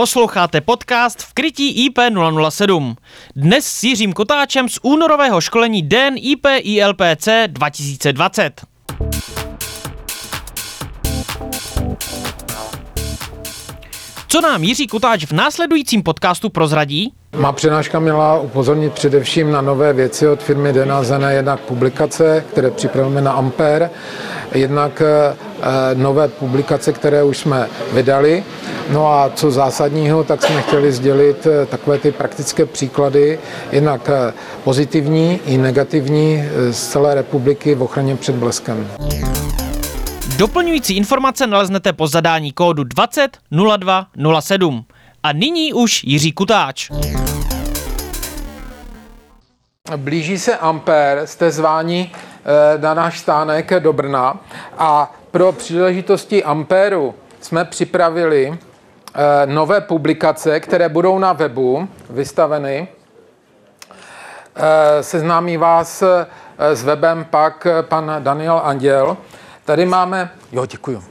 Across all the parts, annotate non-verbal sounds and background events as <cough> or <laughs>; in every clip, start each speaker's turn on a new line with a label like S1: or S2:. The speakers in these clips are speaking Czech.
S1: Posloucháte podcast v krytí IP007. Dnes s Jiřím Kotáčem z únorového školení Den IP ILPC 2020. Co nám Jiří Kutáč v následujícím podcastu prozradí?
S2: Má přednáška měla upozornit především na nové věci od firmy Denazené, jednak publikace, které připravujeme na Ampere, jednak eh, nové publikace, které už jsme vydali. No a co zásadního, tak jsme chtěli sdělit eh, takové ty praktické příklady, jednak eh, pozitivní i negativní z celé republiky v ochraně před bleskem.
S1: Doplňující informace naleznete po zadání kódu 200207. A nyní už Jiří Kutáč.
S2: Blíží se Ampér, jste zváni eh, na náš stánek do Brna a pro příležitosti Ampéru jsme připravili eh, nové publikace, které budou na webu vystaveny. Eh, seznámí vás s webem pak pan Daniel Anděl. Tady máme, jo, děkuji.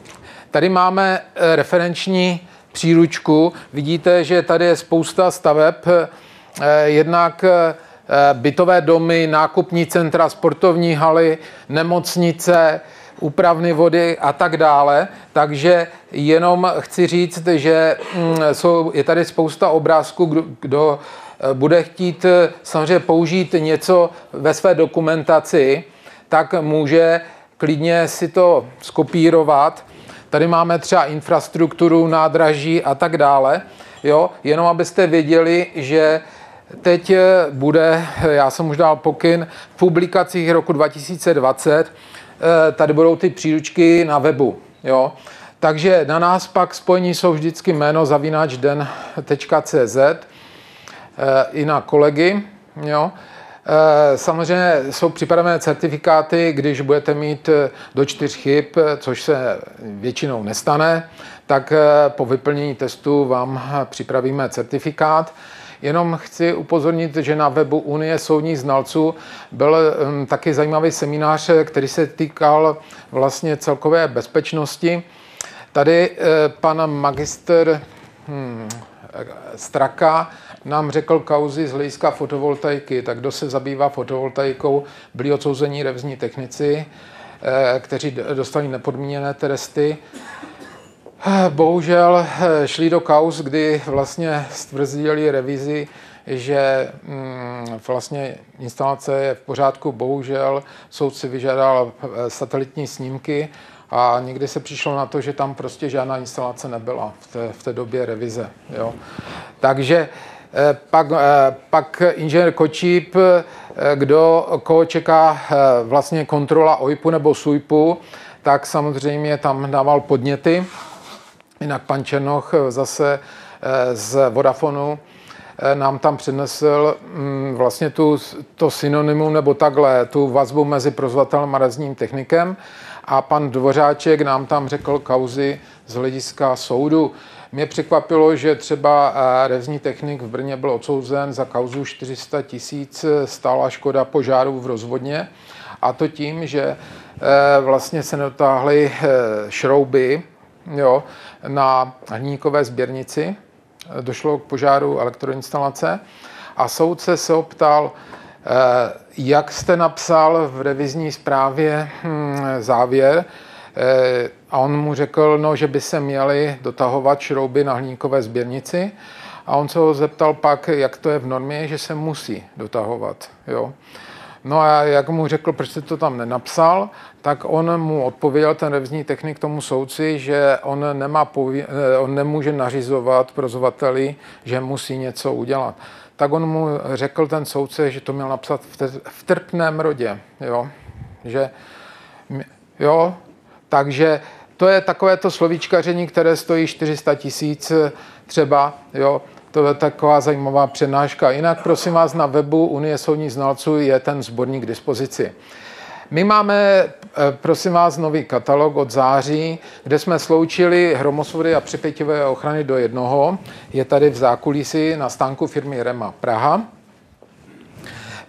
S2: Tady máme referenční příručku. Vidíte, že tady je spousta staveb, jednak Eh, bytové domy, nákupní centra, sportovní haly, nemocnice, úpravny vody a tak dále. Takže jenom chci říct, že mm, jsou, je tady spousta obrázků, kdo, kdo eh, bude chtít eh, samozřejmě použít něco ve své dokumentaci, tak může klidně si to skopírovat. Tady máme třeba infrastrukturu, nádraží a tak dále. Jo? Jenom abyste věděli, že Teď eh, bude, eh, já jsem už dal pokyn, v publikacích roku 2020, eh, tady budou ty příručky na webu. Jo? Takže na nás pak spojení jsou vždycky jméno zavináčden.cz i na kolegy. Jo? Samozřejmě jsou připravené certifikáty, když budete mít do čtyř chyb, což se většinou nestane, tak po vyplnění testu vám připravíme certifikát. Jenom chci upozornit, že na webu Unie soudních znalců byl taky zajímavý seminář, který se týkal vlastně celkové bezpečnosti. Tady eh, pan magister hmm, Straka nám řekl kauzy z hlediska fotovoltaiky. Tak kdo se zabývá fotovoltaikou, byli odsouzení revzní technici, eh, kteří dostali nepodmíněné tresty. Bohužel eh, šli do kaus, kdy vlastně stvrzili revizi, že mm, vlastně instalace je v pořádku. Bohužel soud si vyžádal eh, satelitní snímky a někdy se přišlo na to, že tam prostě žádná instalace nebyla v té, v té době revize. Jo. Takže eh, pak, pak inženýr Kočíp, kdo, koho čeká vlastně kontrola OIPu nebo SUIPu, tak samozřejmě tam dával podněty Jinak pan Černoch eh, zase eh, z Vodafonu eh, nám tam přinesl mm, vlastně tu, to synonymum nebo takhle, tu vazbu mezi prozvatelem a rezním technikem a pan Dvořáček nám tam řekl kauzy z hlediska soudu. Mě překvapilo, že třeba rezní technik v Brně byl odsouzen za kauzu 400 tisíc stála škoda požáru v rozvodně a to tím, že vlastně se nedotáhly šrouby jo, na hníkové sběrnici. Došlo k požáru elektroinstalace a soudce se optal, eh, jak jste napsal v revizní zprávě hm, závěr, eh, a on mu řekl, no, že by se měly dotahovat šrouby na hníkové sběrnici. A on se ho zeptal pak, jak to je v normě, že se musí dotahovat. Jo. No a jak mu řekl, proč jste to tam nenapsal, tak on mu odpověděl, ten revizní technik tomu soudci, že on, nemá poví, eh, on nemůže nařizovat prozovateli, že musí něco udělat. Tak on mu řekl ten soudce, že to měl napsat v, te, v trpném rodě. Jo? Že, jo? Takže to je takové to slovíčkaření, které stojí 400 tisíc třeba. Jo? To je taková zajímavá přednáška. Jinak prosím vás, na webu Unie soudních znalců je ten sborník k dispozici. My máme, eh, prosím vás, nový katalog od září, kde jsme sloučili hromosvody a připětivé ochrany do jednoho. Je tady v zákulisí na stánku firmy Rema Praha.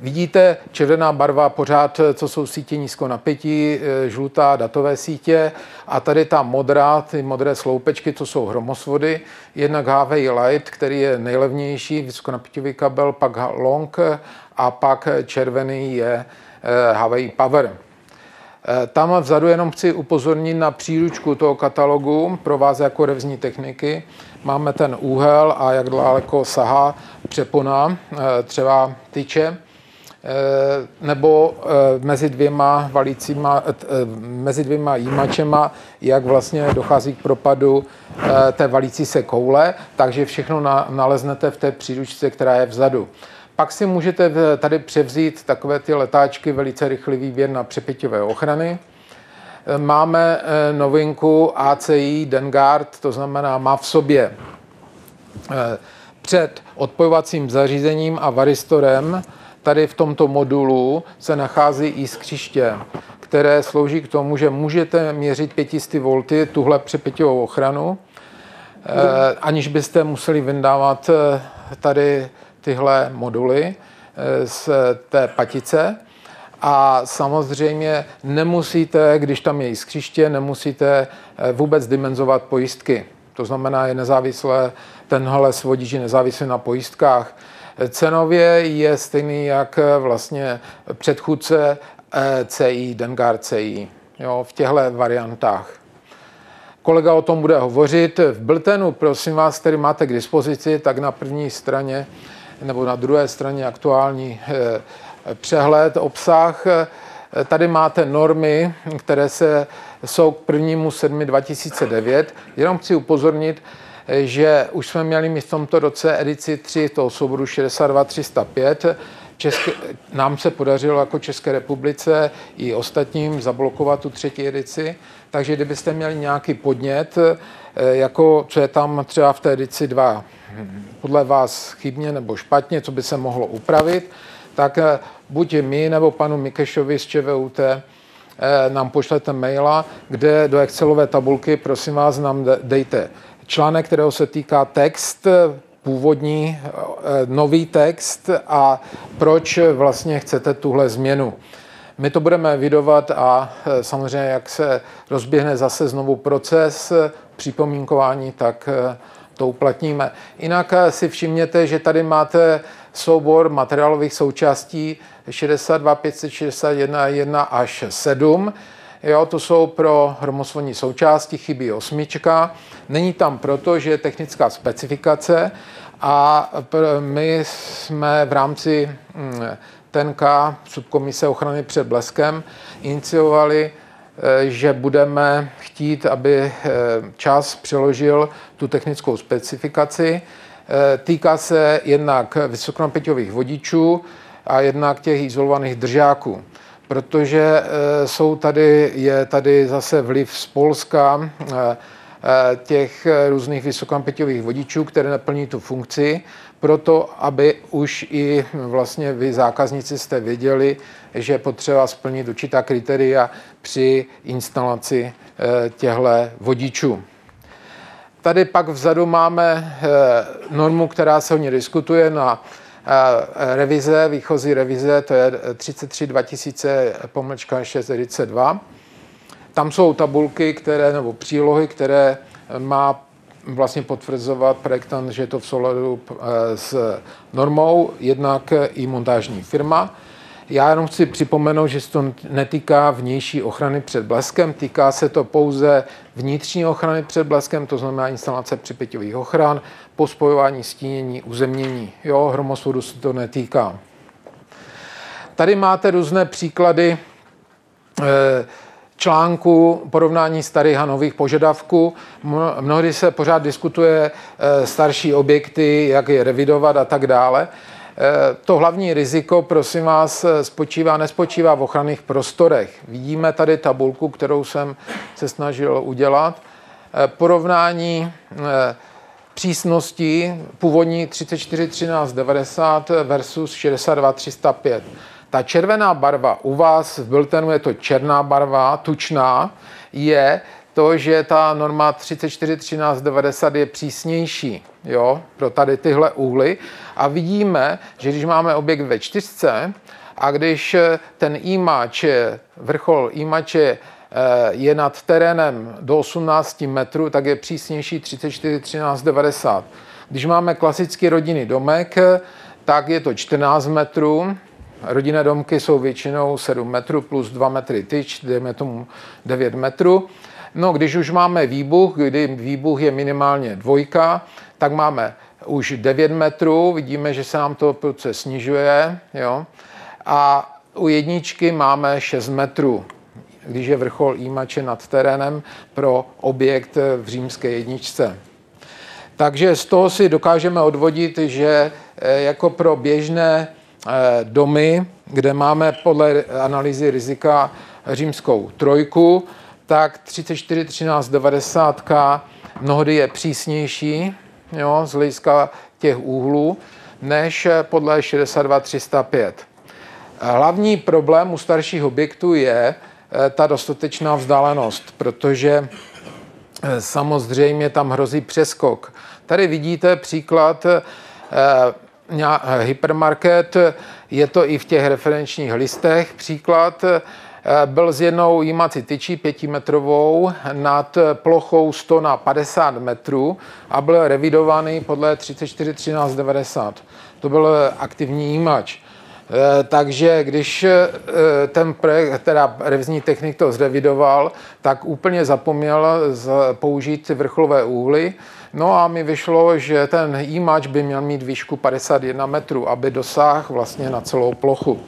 S2: Vidíte, červená barva pořád, co jsou sítě nízkonapětí, eh, žlutá datové sítě a tady ta modrá, ty modré sloupečky, to jsou hromosvody, jednak HVI Light, který je nejlevnější, vysokonapěťový kabel, pak Long a pak červený je Power. Eh, tam vzadu jenom chci upozornit na příručku toho katalogu pro vás jako revzní techniky. Máme ten úhel a jak daleko sahá přepona, eh, třeba tyče, eh, nebo mezi dvěma valícíma, mezi dvěma jímačema, jak vlastně dochází k propadu té valící se koule, takže všechno naleznete v té příručce, která je vzadu. Pak si můžete tady převzít takové ty letáčky, velice rychlý výběr na přepěťové ochrany. Máme eh, novinku ACI Dengard, to znamená má v sobě eh, před odpojovacím zařízením a varistorem tady v tomto modulu se nachází i skřiště, které slouží k tomu, že můžete měřit 500 V tuhle přepěťovou ochranu, eh, aniž byste museli vyndávat tady tyhle moduly eh, z té patice. A samozřejmě nemusíte, když tam je jiskřiště, nemusíte eh, vůbec dimenzovat pojistky. To znamená, je nezávislé, tenhle svodič je nezávislý na pojistkách. Cenově je stejný jak eh, vlastně předchůdce CI, Dengar CI, jo, v těchto variantách. Kolega o tom bude hovořit. V Bltenu, prosím vás, který máte k dispozici, tak na první straně nebo na druhé straně aktuální eh, přehled, obsah. Eh, tady máte normy, které se, jsou k 1. 7. 2009. Jenom chci upozornit, eh, že už jsme měli v tomto roce edici 3 toho souboru 62305. České, nám se podařilo jako České republice i ostatním zablokovat tu třetí edici, takže kdybyste měli nějaký podnět, jako co je tam třeba v té edici 2 podle vás chybně nebo špatně, co by se mohlo upravit, tak eh, buď my nebo panu Mikešovi z ČVUT eh, nám pošlete maila, kde do Excelové tabulky, prosím vás, nám dejte článek, kterého se týká text, původní eh, nový text a proč vlastně chcete tuhle změnu. My to budeme vidovat a samozřejmě, jak se rozběhne zase znovu proces připomínkování, tak to uplatníme. Jinak eh, si všimněte, že tady máte soubor materiálových součástí 62, 561, 1 až 7. Jo, to jsou pro hromosvodní součásti, chybí osmička. Není tam proto, že je technická specifikace a my jsme v rámci hm, TNK, subkomise ochrany před bleskem, iniciovali Eh, že budeme chtít, aby eh, čas přeložil tu technickou specifikaci. Eh, týká se jednak vysokonapěťových vodičů a jednak těch izolovaných držáků protože jsou tady, je tady zase vliv z Polska těch různých vysokonapěťových vodičů, které naplní tu funkci proto, aby už i vlastně vy zákazníci jste věděli, že potřeba splnit určitá kritéria při instalaci eh, těchto vodičů. Tady pak vzadu máme eh, normu, která se hodně diskutuje na eh, revize, výchozí revize, to je 33 2000 pomlčka 642. Tam jsou tabulky, které, nebo přílohy, které má vlastně potvrzovat projektant, že je to v souladu eh, s normou, jednak i montážní firma. Já jenom chci připomenout, že se to netýká vnější ochrany před bleskem, týká se to pouze vnitřní ochrany před bleskem, to znamená instalace připěťových ochran, pospojování stínění, uzemnění. Jo, hromosvodu se to netýká. Tady máte různé příklady eh, článku porovnání starých a nových požadavků. Mnohdy se pořád diskutuje eh, starší objekty, jak je revidovat a tak dále. Eh, to hlavní riziko, prosím vás, eh, spočívá, nespočívá v ochranných prostorech. Vidíme tady tabulku, kterou jsem se snažil udělat. Porovnání přísnosti původní 34 13 90 versus 62 305. Ta červená barva u vás v Biltenu je to černá barva, tučná, je to, že ta norma 341390 je přísnější jo, pro tady tyhle úhly. A vidíme, že když máme objekt ve čtyřce a když ten imač, vrchol imače Eh, je nad terénem do 18 metrů, tak je přísnější 34 13 90. Když máme klasický rodinný domek, tak je to 14 metrů. Rodinné domky jsou většinou 7 metrů plus 2 metry tyč, dejme tomu 9 metrů. No, když už máme výbuch, kdy výbuch je minimálně dvojka, tak máme už 9 metrů, vidíme, že se nám to proces snižuje, jo? a u jedničky máme 6 metrů když je vrchol Jímače nad terénem pro objekt v římské jedničce. Takže z toho si dokážeme odvodit, že eh, jako pro běžné eh, domy, kde máme podle analýzy rizika římskou trojku, tak 34 13 90 mnohdy je přísnější jo, z hlediska těch úhlů než podle 62 305. Hlavní problém u starších objektů je, Eh, ta dostatečná vzdálenost, protože eh, samozřejmě tam hrozí přeskok. Tady vidíte příklad eh, hypermarket, je to i v těch referenčních listech příklad, byl s jednou jímací tyčí pětimetrovou nad plochou 100 na 50 metrů a byl revidovaný podle 34 13 90. To byl aktivní jímač. Eh, takže když eh, ten projekt, teda revizní technik to zrevidoval, tak úplně zapomněl použít vrcholové úhly. No a mi vyšlo, že ten e by měl mít výšku 51 metrů, aby dosáhl vlastně na celou plochu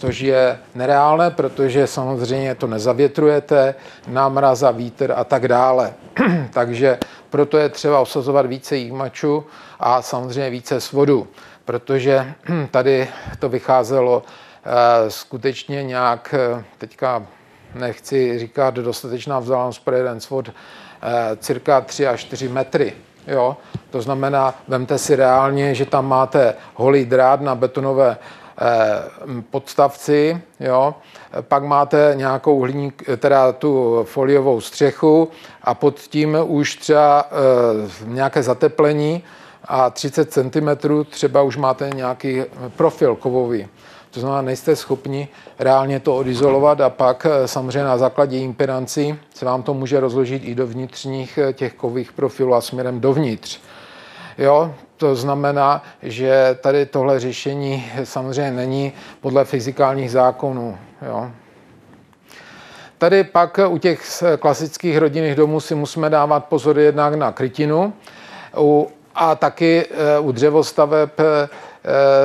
S2: což je nereálné, protože samozřejmě to nezavětrujete, námraz a vítr a tak dále. <clears throat> Takže proto je třeba osazovat více jímačů a samozřejmě více svodu protože <clears throat> tady to vycházelo eh, skutečně nějak, eh, teďka nechci říkat dostatečná vzdálenost pro jeden svod, eh, cirka 3 až 4 metry. Jo? To znamená, vemte si reálně, že tam máte holý drát na betonové podstavci, jo? pak máte nějakou hliník, teda tu foliovou střechu a pod tím už třeba nějaké zateplení, a 30 cm třeba už máte nějaký profil kovový. To znamená, nejste schopni reálně to odizolovat a pak eh, samozřejmě na základě impedancí se vám to může rozložit i do vnitřních eh, těch kových profilů a směrem dovnitř. Jo, to znamená, že tady tohle řešení samozřejmě není podle fyzikálních zákonů. Jo. Tady pak u těch klasických rodinných domů si musíme dávat pozor jednak na krytinu. A taky eh, u dřevostaveb eh,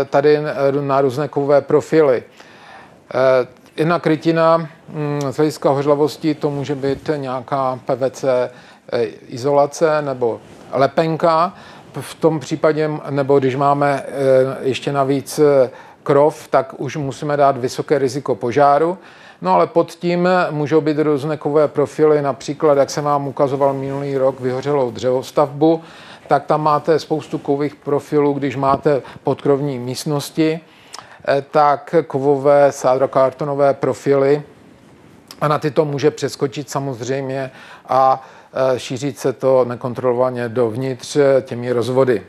S2: tady na různé kovové profily. Eh, jedna krytina hm, z hlediska hořlavosti to může být nějaká PVC izolace nebo lepenka. V tom případě, nebo když máme ještě navíc krov, tak už musíme dát vysoké riziko požáru. No ale pod tím můžou být různé kovové profily, například, jak jsem vám ukazoval minulý rok, vyhořelou dřevostavbu, tak tam máte spoustu kových profilů, když máte podkrovní místnosti, eh, tak kovové sádrokartonové profily a na tyto může přeskočit samozřejmě a eh, šířit se to nekontrolovaně dovnitř těmi rozvody.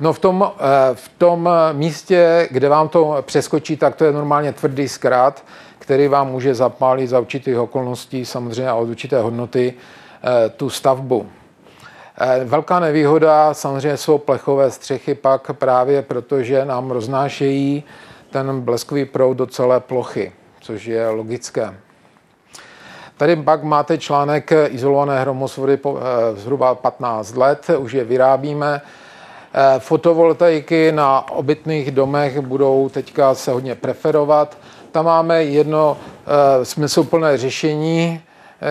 S2: No v tom, eh, v tom místě, kde vám to přeskočí, tak to je normálně tvrdý zkrát, který vám může zapálit za určitých okolností, samozřejmě a od určité hodnoty, tu stavbu. Eh, velká nevýhoda samozřejmě jsou plechové střechy pak právě proto, že nám roznášejí ten bleskový proud do celé plochy, což je logické. Tady pak máte článek izolované hromosvody po eh, zhruba 15 let, už je vyrábíme. Eh, fotovoltaiky na obytných domech budou teďka se hodně preferovat. Tam máme jedno smysluplné řešení,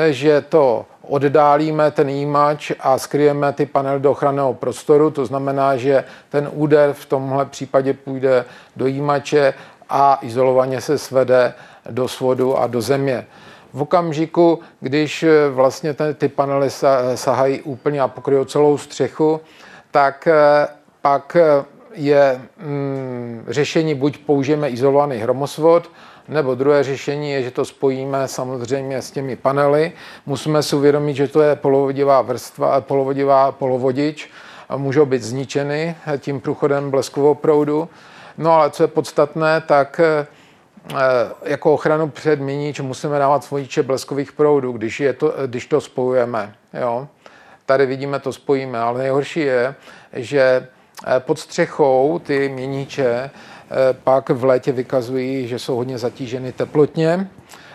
S2: že to oddálíme ten jímač a skryjeme ty panely do ochranného prostoru. To znamená, že ten úder v tomhle případě půjde do jímače a izolovaně se svede do svodu a do země. V okamžiku, když vlastně ty panely sahají úplně a pokryjou celou střechu, tak eh, pak eh, je mm, řešení, buď použijeme izolovaný hromosvod, nebo druhé řešení je, že to spojíme samozřejmě s těmi panely. Musíme si uvědomit, že to je polovodivá vrstva, polovodivá polovodič, a můžou být zničeny tím průchodem bleskového proudu. No ale co je podstatné, tak eh, jako ochranu před mínič musíme dávat svodiče bleskových proudů, když, je to, když to spojujeme. Jo? Tady vidíme, to spojíme, ale nejhorší je, že eh, pod střechou ty měníče eh, pak v létě vykazují, že jsou hodně zatíženy teplotně.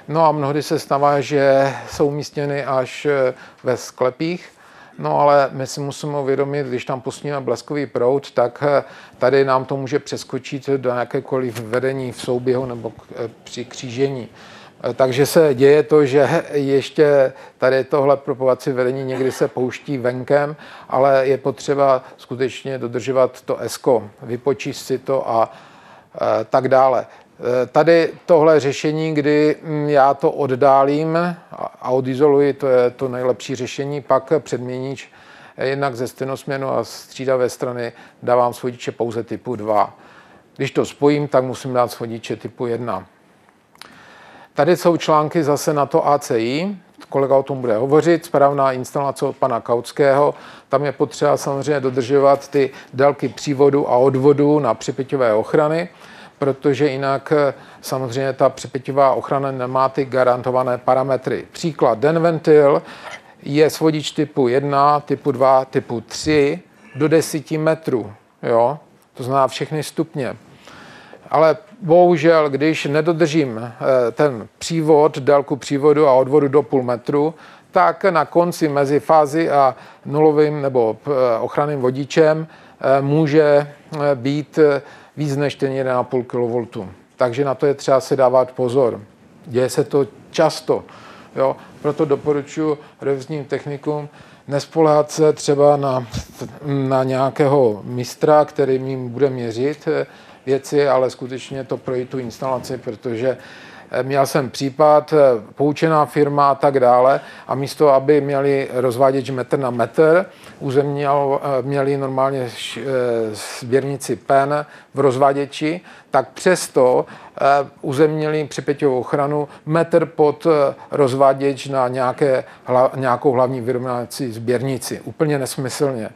S2: No a mnohdy se stává, že jsou umístěny až ve sklepích No ale my si musíme uvědomit, když tam pustíme bleskový proud, tak eh, tady nám to může přeskočit do jakékoliv vedení v souběhu nebo eh, při křížení. Eh, takže se děje to, že <laughs> ještě tady tohle propovací vedení někdy se pouští venkem, ale je potřeba skutečně dodržovat to ESCO, vypočíst si to a tak dále. Eh, tady tohle řešení, kdy mm, já to oddálím a odizoluji, to je to nejlepší řešení, pak předměníč eh, jednak ze stenosměnu a střídavé strany dávám svodiče pouze typu 2. Když to spojím, tak musím dát svodiče typu 1. Tady jsou články zase na to ACI, kolega o tom bude hovořit, správná instalace od pana Kautského. Tam je potřeba samozřejmě dodržovat ty délky přívodu a odvodu na připěťové ochrany protože jinak eh, samozřejmě ta přepětivá ochrana nemá ty garantované parametry. Příklad, den ventil je svodič typu 1, typu 2, typu 3 do 10 metrů. Jo? To znamená všechny stupně. Ale bohužel, když nedodržím eh, ten přívod, délku přívodu a odvodu do půl metru, tak na konci mezi fázi a nulovým nebo eh, ochranným vodičem může být víc než ten 1,5 kV. Takže na to je třeba se dávat pozor. Děje se to často. Jo? Proto doporučuji revizním technikům nespolehat se třeba na, na nějakého mistra, který jim bude měřit eh, věci, ale skutečně to projít tu instalaci, protože měl jsem případ, eh, poučená firma a tak dále a místo, aby měli rozváděč metr na metr, uzemněl, eh, měli normálně sběrnici PEN v rozváděči, tak přesto uzemnili připěťovou ochranu metr pod rozváděč na nějaké, nějakou hlavní vyrovnávací sběrnici. Úplně nesmyslně.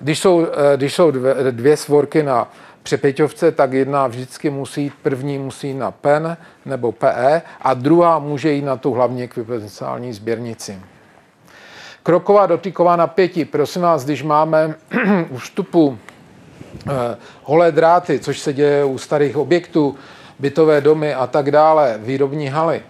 S2: Když jsou, když jsou dvě, dvě svorky na přepěťovce, tak jedna vždycky musí jít, první musí jít na PEN nebo PE a druhá může jít na tu hlavní ekvipenciální sběrnici. Kroková dotyková napětí. Prosím vás, když máme <clears throat> u vstupu eh, holé dráty, což se děje u starých objektů, bytové domy a tak dále, výrobní haly,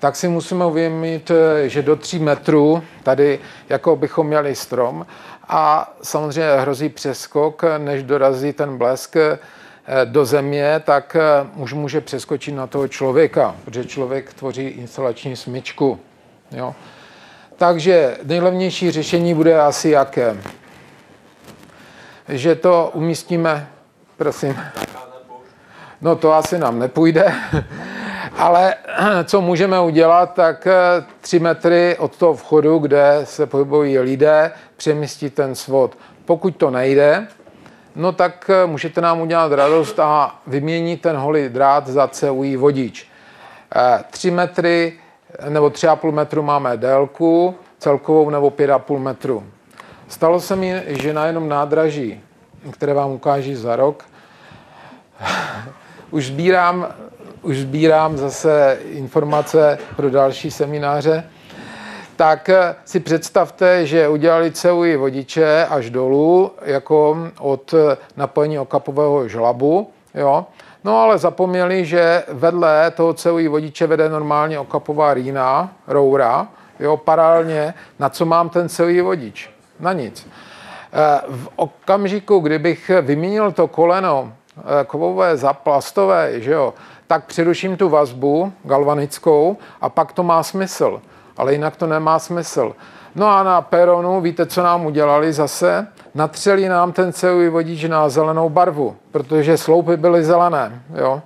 S2: tak si musíme uvědomit, eh, že do 3 metrů tady jako bychom měli strom a samozřejmě hrozí přeskok, než dorazí ten blesk eh, do země, tak eh, už může přeskočit na toho člověka, protože člověk tvoří instalační smyčku. Jo. Takže nejlevnější řešení bude asi jaké? Že to umístíme, prosím. No to asi nám nepůjde. <laughs> Ale <clears throat> co můžeme udělat, tak eh, tři metry od toho vchodu, kde se pohybují lidé, přemístit ten svod. Pokud to nejde, no tak eh, můžete nám udělat radost a vyměnit ten holý drát za CUI vodič. Eh, tři metry nebo tři a půl metru máme délku, celkovou nebo pět a půl metru. Stalo se mi, že na jenom nádraží, které vám ukáží za rok, <laughs> už sbírám už sbírám zase informace pro další semináře, tak si představte, že udělali CUI vodiče až dolů, jako od napojení okapového žlabu, jo. No ale zapomněli, že vedle toho CUI vodiče vede normálně okapová rýna, roura, jo, paralelně, na co mám ten CUI vodič? Na nic. Eh, v okamžiku, kdybych vyměnil to koleno eh, kovové za plastové, že jo, tak přeruším tu vazbu galvanickou a pak to má smysl. Ale jinak to nemá smysl. No a na peronu, víte, co nám udělali zase? Natřeli nám ten celý vodič na zelenou barvu, protože sloupy byly zelené. Jo?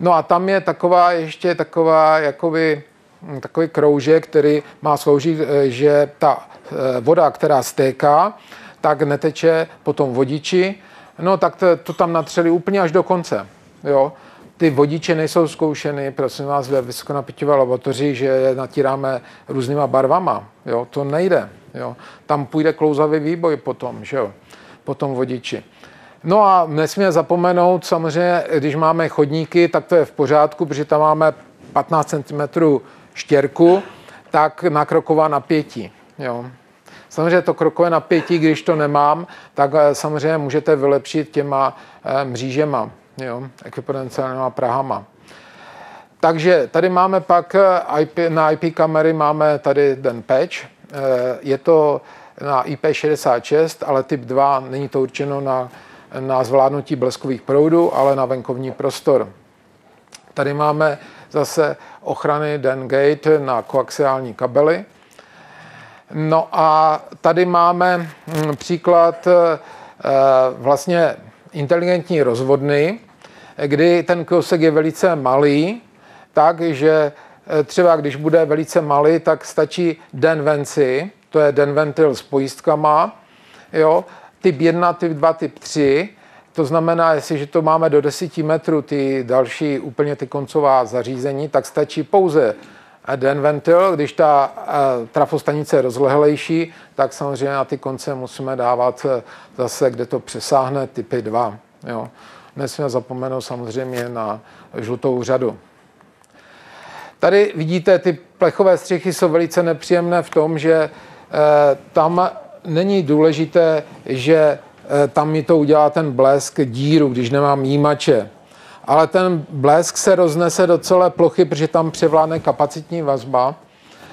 S2: No a tam je taková ještě taková, jakoby, hm, takový kroužek, který má sloužit, eh, že ta eh, voda, která stéká, tak neteče po tom vodiči, No tak to, to tam natřeli úplně až do konce. Jo. Ty vodiče nejsou zkoušeny, prosím vás, ve vysokonapěťové laboratoři, že je natíráme různýma barvama. Jo. To nejde. Jo. Tam půjde klouzavý výboj potom, že jo, po tom vodiči. No a nesmíme zapomenout, samozřejmě, když máme chodníky, tak to je v pořádku, protože tam máme 15 cm štěrku, tak na kroková napětí. Jo. Samozřejmě to krokové napětí, když to nemám, tak eh, samozřejmě můžete vylepšit těma eh, mřížema, jo, ekviponenciálníma prahama. Takže tady máme pak eh, IP, na IP kamery máme tady ten patch. Je to na IP66, ale typ 2 není to určeno na, na zvládnutí bleskových proudů, ale na venkovní prostor. Tady máme zase ochrany Den Gate na koaxiální kabely. No a tady máme hm, příklad eh, vlastně inteligentní rozvodny, kdy ten kousek je velice malý, takže eh, třeba když bude velice malý, tak stačí den venci, to je den ventil s pojistkama, jo, typ 1, typ 2, typ 3, to znamená, jestliže to máme do 10 metrů, ty další úplně ty koncová zařízení, tak stačí pouze den ventil, když ta eh, trafostanice je rozlehlejší, tak samozřejmě na ty konce musíme dávat eh, zase, kde to přesáhne, typy 2. Jo. Nesmíme zapomenout samozřejmě na žlutou řadu. Tady vidíte, ty plechové střechy jsou velice nepříjemné v tom, že e, tam není důležité, že tam mi to udělá ten blesk díru, když nemám jímače ale ten blesk se roznese do celé plochy, protože tam převládne kapacitní vazba.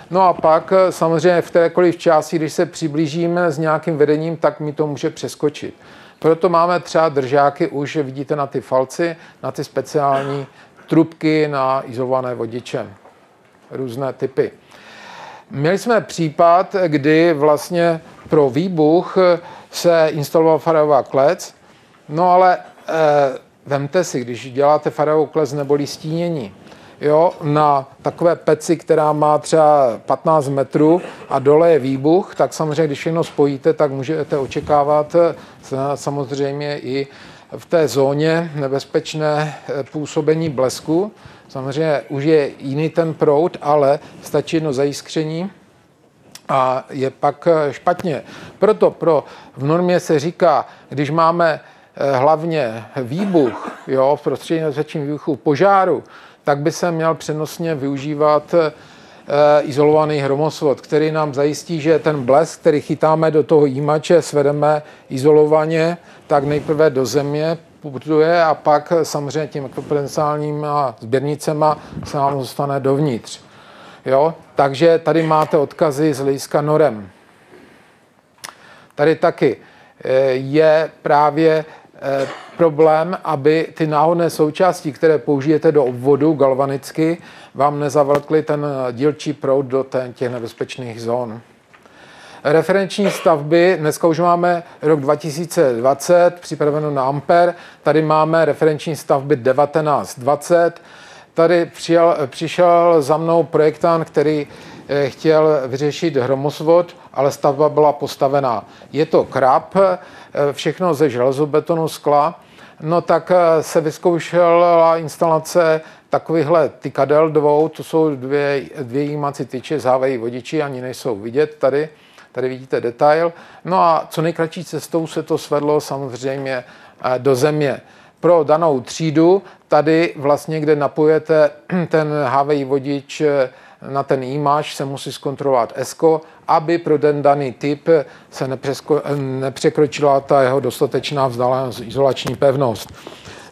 S2: No a pak eh, samozřejmě v kterékoliv části, když se přiblížíme s nějakým vedením, tak mi to může přeskočit. Proto máme třeba držáky už, vidíte na ty falci, na ty speciální trubky na izolované vodiče. Různé typy. Měli jsme případ, kdy vlastně pro výbuch se instaloval farová klec, no ale eh, Vemte si, když děláte faraovou kles nebo stínění, jo, na takové peci, která má třeba 15 metrů a dole je výbuch, tak samozřejmě, když všechno spojíte, tak můžete očekávat eh, samozřejmě i v té zóně nebezpečné eh, působení blesku. Samozřejmě už je jiný ten proud, ale stačí jedno zajiskření a je pak eh, špatně. Proto pro, v normě se říká, když máme hlavně výbuch, jo, v prostředí nebezpečných výbuchu požáru, tak by se měl přenosně využívat e, izolovaný hromosvod, který nám zajistí, že ten blesk, který chytáme do toho jímače, svedeme izolovaně, tak nejprve do země putuje a pak samozřejmě tím potenciálníma sběrnicema se nám dostane dovnitř. Jo? Takže tady máte odkazy z hlediska norem. Tady taky eh, je právě Eh, problém, aby ty náhodné součásti, které použijete do obvodu galvanicky, vám nezavlkly ten dílčí proud do těch nebezpečných zón. Referenční stavby, dneska už máme rok 2020, připraveno na Amper, tady máme referenční stavby 1920, tady přijel, přišel za mnou projektant, který eh, chtěl vyřešit hromosvod, ale stavba byla postavená. Je to krab, Eh, všechno ze železobetonu, skla, no tak eh, se vyzkoušela instalace takovýchhle tykadel dvou, to jsou dvě, dvě jímací tyče, závají vodiči, ani nejsou vidět tady, tady vidíte detail. No a co nejkratší cestou se to svedlo samozřejmě eh, do země. Pro danou třídu, tady vlastně, kde napojete <clears throat> ten HVI vodič na ten e se musí zkontrolovat ESCO, aby pro ten daný typ se nepřekročila ta jeho dostatečná vzdálenost, izolační pevnost.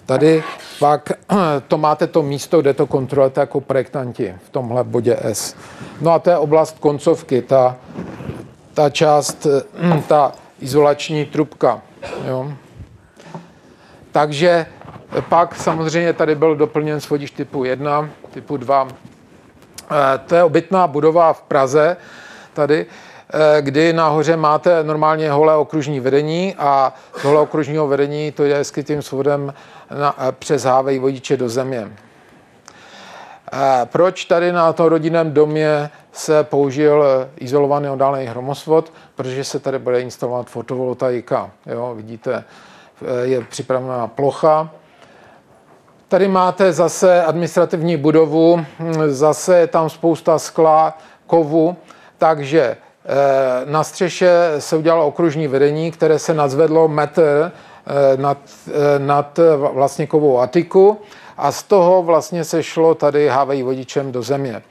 S2: Tady pak <clears throat> to máte to místo, kde to kontrolujete jako projektanti v tomhle bodě S. No a to je oblast koncovky, ta, ta část, <clears throat> ta izolační trubka. Jo. Takže pak samozřejmě tady byl doplněn svodič typu 1, typu 2, Eh, to je obytná budova v Praze, tady, eh, kdy nahoře máte normálně holé okružní vedení a tohle okružního vedení to je skrytým svodem na, eh, přes hávej vodiče do země. Proč tady na tom rodinném domě se použil izolovaný oddálený hromosvod? Protože se tady bude instalovat fotovoltaika. Jo, vidíte, je připravená plocha. Tady máte zase administrativní budovu, zase je tam spousta skla, kovu, takže eh, na střeše se udělalo okružní vedení, které se nazvedlo metr eh, nad, eh, nad vlastně kovou atiku a z toho vlastně se šlo tady hávejí vodičem do země.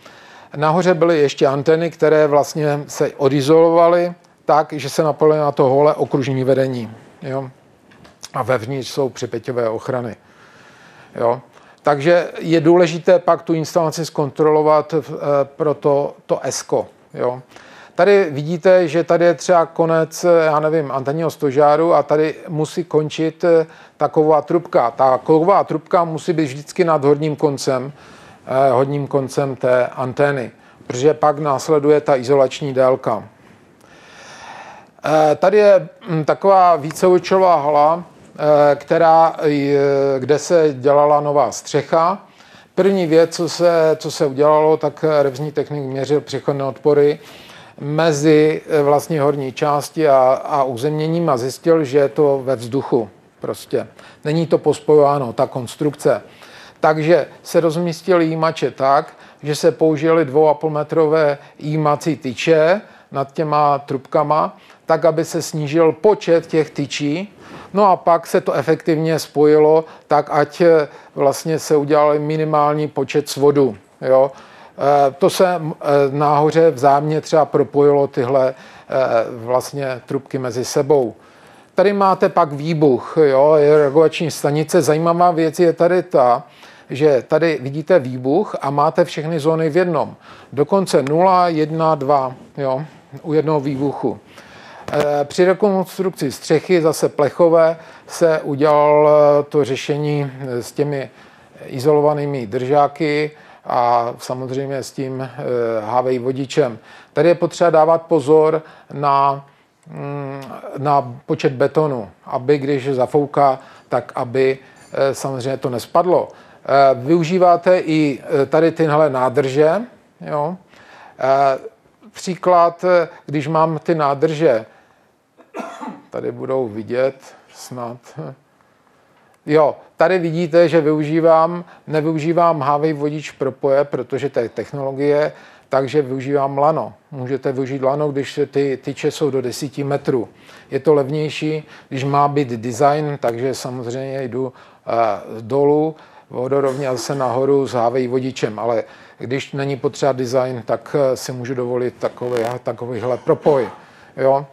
S2: Nahoře byly ještě anteny, které vlastně se odizolovaly tak, že se napojily na to holé okružní vedení. Jo? A vevnitř jsou připěťové ochrany. Jo? Takže je důležité pak tu instalaci zkontrolovat eh, pro to, to ESCO. Jo? Tady vidíte, že tady je třeba konec, eh, já nevím, antenního stožáru a tady musí končit eh, taková trubka. Ta kovová trubka musí být vždycky nad horním koncem, hodním koncem té antény, protože pak následuje ta izolační délka. Tady je hm, taková víceúčelová hala, Eh, která, kde se dělala nová střecha. První věc, co se, co se udělalo, tak revzní technik měřil přechodné odpory mezi eh, vlastně horní části a, a uzemněním a zjistil, že je to ve vzduchu. Prostě není to pospojováno, ta konstrukce. Takže se rozmístil jímače tak, že se použili 2,5 metrové jímací tyče nad těma trubkama, tak, aby se snížil počet těch tyčí No a pak se to efektivně spojilo tak, ať eh, vlastně se udělal minimální počet svodů. Jo? Eh, to se eh, náhoře v zámě třeba propojilo tyhle vlastně trubky mezi sebou. Tady máte pak výbuch, jo, je reagovační stanice. Zajímavá věc je tady ta, že tady vidíte výbuch a máte všechny zóny v jednom. Dokonce 0, 1, 2 jo, u jednoho výbuchu. Eh, při rekonstrukci střechy zase plechové se udělal eh, to řešení eh, s těmi izolovanými držáky a samozřejmě s tím HVI vodičem. Tady je potřeba dávat pozor na, mm, na počet betonu, aby když zafouká, tak aby samozřejmě to nespadlo. Využíváte i tady tyhle nádrže. Jo? Příklad, když mám ty nádrže tady budou vidět snad. Jo, tady vidíte, že využívám, nevyužívám HV vodič propoje, protože to je technologie, takže využívám lano. Můžete využít lano, když ty tyče jsou do 10 metrů. Je to levnější, když má být design, takže samozřejmě jdu uh, dolů vodorovně a zase nahoru s HV vodičem, ale když není potřeba design, tak eh, si můžu dovolit takový, takovýhle propoj. Jo?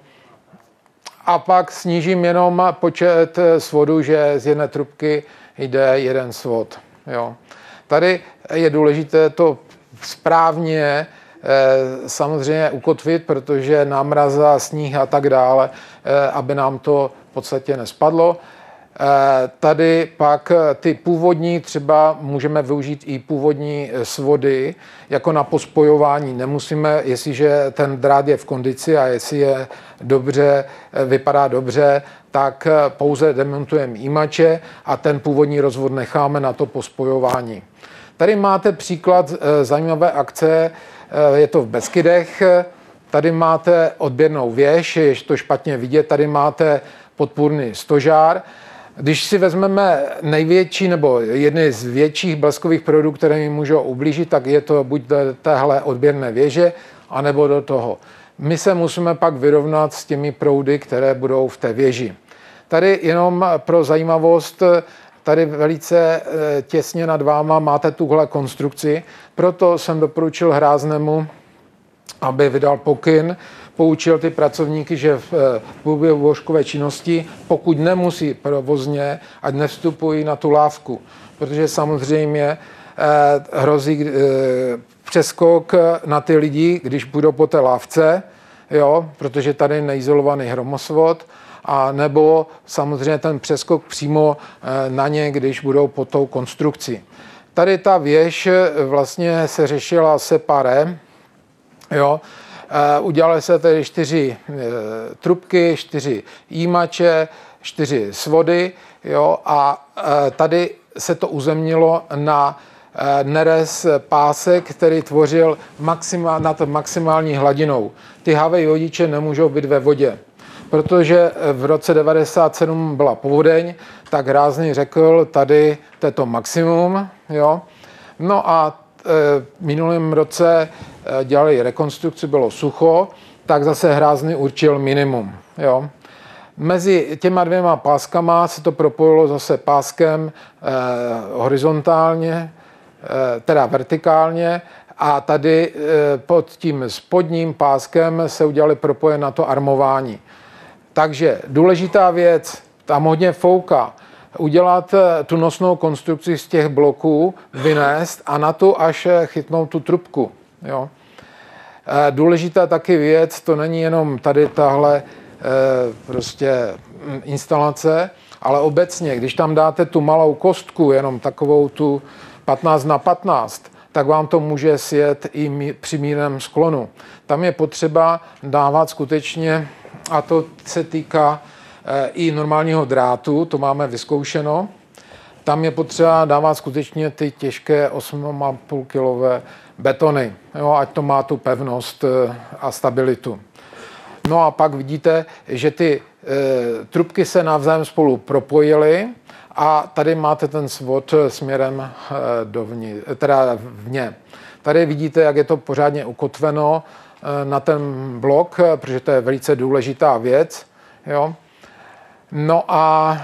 S2: A pak snížím jenom počet svodů, že z jedné trubky jde jeden svod. Jo. Tady je důležité to správně eh, samozřejmě ukotvit, protože námraza, sníh a tak dále, eh, aby nám to v podstatě nespadlo. Eh, tady pak eh, ty původní třeba můžeme využít i původní eh, svody jako na pospojování. Nemusíme, jestliže ten drát je v kondici a jestli je dobře, vypadá dobře, tak pouze demontujeme jímače a ten původní rozvod necháme na to pospojování. Tady máte příklad zajímavé akce, je to v Beskydech. Tady máte odběrnou věž, je to špatně vidět, tady máte podpůrný stožár. Když si vezmeme největší nebo jedny z větších bleskových produktů, které mi můžou ublížit, tak je to buď do téhle odběrné věže, anebo do toho. My se musíme pak vyrovnat s těmi proudy, které budou v té věži. Tady jenom pro zajímavost, tady velice eh, těsně nad váma máte tuhle konstrukci, proto jsem doporučil Hráznemu, aby vydal pokyn, poučil ty pracovníky, že v eh, průběhu vožkové činnosti, pokud nemusí provozně, ať nevstupují na tu lávku, protože samozřejmě eh, hrozí eh, přeskok na ty lidi, když budou po té lávce, jo, protože tady je neizolovaný hromosvod, a nebo samozřejmě ten přeskok přímo na ně, když budou po tou konstrukci. Tady ta věž vlastně se řešila separé, jo, udělali se tedy čtyři eh, trubky, čtyři jímače, čtyři svody jo, a eh, tady se to uzemnilo na nerez pásek, který tvořil maximál, nad maximální hladinou. Ty havej vodiče nemůžou být ve vodě, protože v roce 97 byla povodeň, tak Rázný řekl, tady to je to maximum, jo. No a e, minulém roce e, dělali rekonstrukci, bylo sucho, tak zase Hrázný určil minimum, jo. Mezi těma dvěma páskama se to propojilo zase páskem eh, horizontálně, eh, teda vertikálně a tady eh, pod tím spodním páskem se udělali propoje na to armování. Takže důležitá věc, tam hodně fouka, udělat eh, tu nosnou konstrukci z těch bloků, vynést a na to až eh, chytnout tu trubku. Jo. Eh, důležitá taky věc, to není jenom tady tahle prostě hm, instalace, ale obecně, když tam dáte tu malou kostku, jenom takovou tu 15 na 15, tak vám to může sjet i při mírném sklonu. Tam je potřeba dávat skutečně, a to se týká Eh, i normálního drátu, to máme vyzkoušeno. Tam je potřeba dávat skutečně ty těžké 8,5 kg betony, jo, ať to má tu pevnost eh, a stabilitu. No a pak vidíte, že ty e, trubky se navzájem spolu propojily a tady máte ten svod směrem e, dovnitř, teda vně. Tady vidíte, jak je to pořádně ukotveno e, na ten blok, protože to je velice důležitá věc. Jo. No a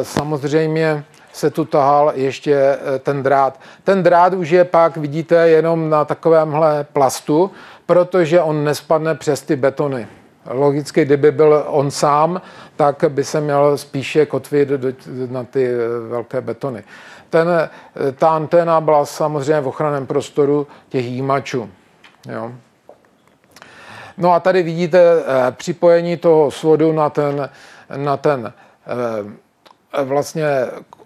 S2: e, samozřejmě se tu tahal ještě e, ten drát. Ten drát už je pak, vidíte, jenom na takovémhle plastu, protože on nespadne přes ty betony. Logicky, kdyby byl on sám, tak by se měl spíše kotvit na ty e, velké betony. Ten, ta anténa byla samozřejmě v ochranném prostoru těch jímačů. Jo. No a tady vidíte připojení toho svodu na ten na ten eh, vlastně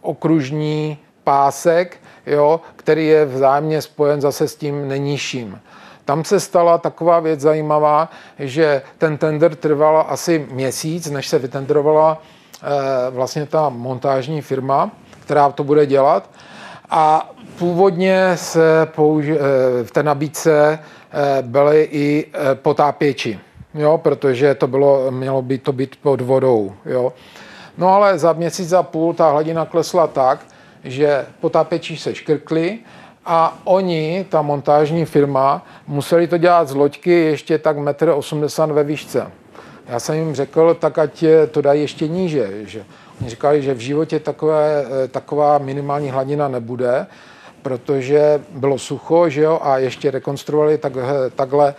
S2: okružní pásek, jo, který je vzájemně spojen zase s tím nejnižším. Tam se stala taková věc zajímavá, že ten tender trval asi měsíc, než se vytendrovala eh, vlastně ta montážní firma, která to bude dělat. A původně se použi- eh, v té nabídce byly i potápěči jo, protože to bylo, mělo by to být pod vodou. Jo. No ale za měsíc a půl ta hladina klesla tak, že potápěči se škrkli a oni, ta montážní firma, museli to dělat z loďky ještě tak 1,80 m ve výšce. Já jsem jim řekl, tak ať to dají ještě níže. Že oni říkali, že v životě takové, taková minimální hladina nebude, protože bylo sucho, že jo, a ještě rekonstruovali tak, takhle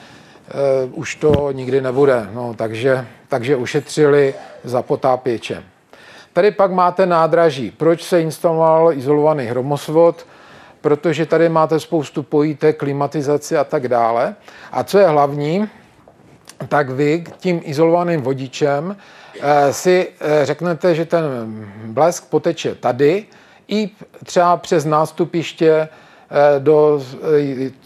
S2: uh, už to nikdy nebude. No, takže, takže ušetřili za potápěče. Tady pak máte nádraží. Proč se instaloval izolovaný hromosvod? Protože tady máte spoustu pojítek, klimatizaci a tak dále. A co je hlavní, tak vy tím izolovaným vodičem eh, si eh, řeknete, že ten blesk poteče tady i třeba přes nástupiště do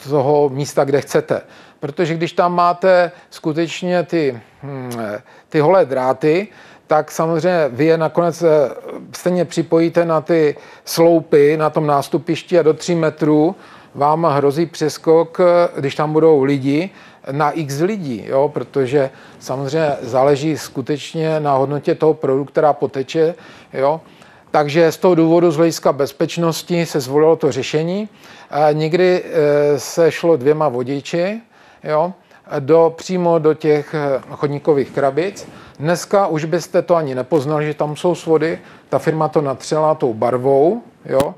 S2: toho místa, kde chcete. Protože když tam máte skutečně ty, hm, ty holé dráty, tak samozřejmě vy je nakonec eh, stejně připojíte na ty sloupy na tom nástupišti a do 3 metrů vám hrozí přeskok, eh, když tam budou lidi, na x lidí, jo? protože samozřejmě záleží skutečně na hodnotě toho produktu, která poteče. Jo? Takže z toho důvodu z hlediska bezpečnosti se zvolilo to řešení. Někdy eh, se šlo dvěma vodiči, jo, do, přímo do těch eh, chodníkových krabic. Dneska už byste to ani nepoznali, že tam jsou svody. Ta firma to natřela tou barvou, jo.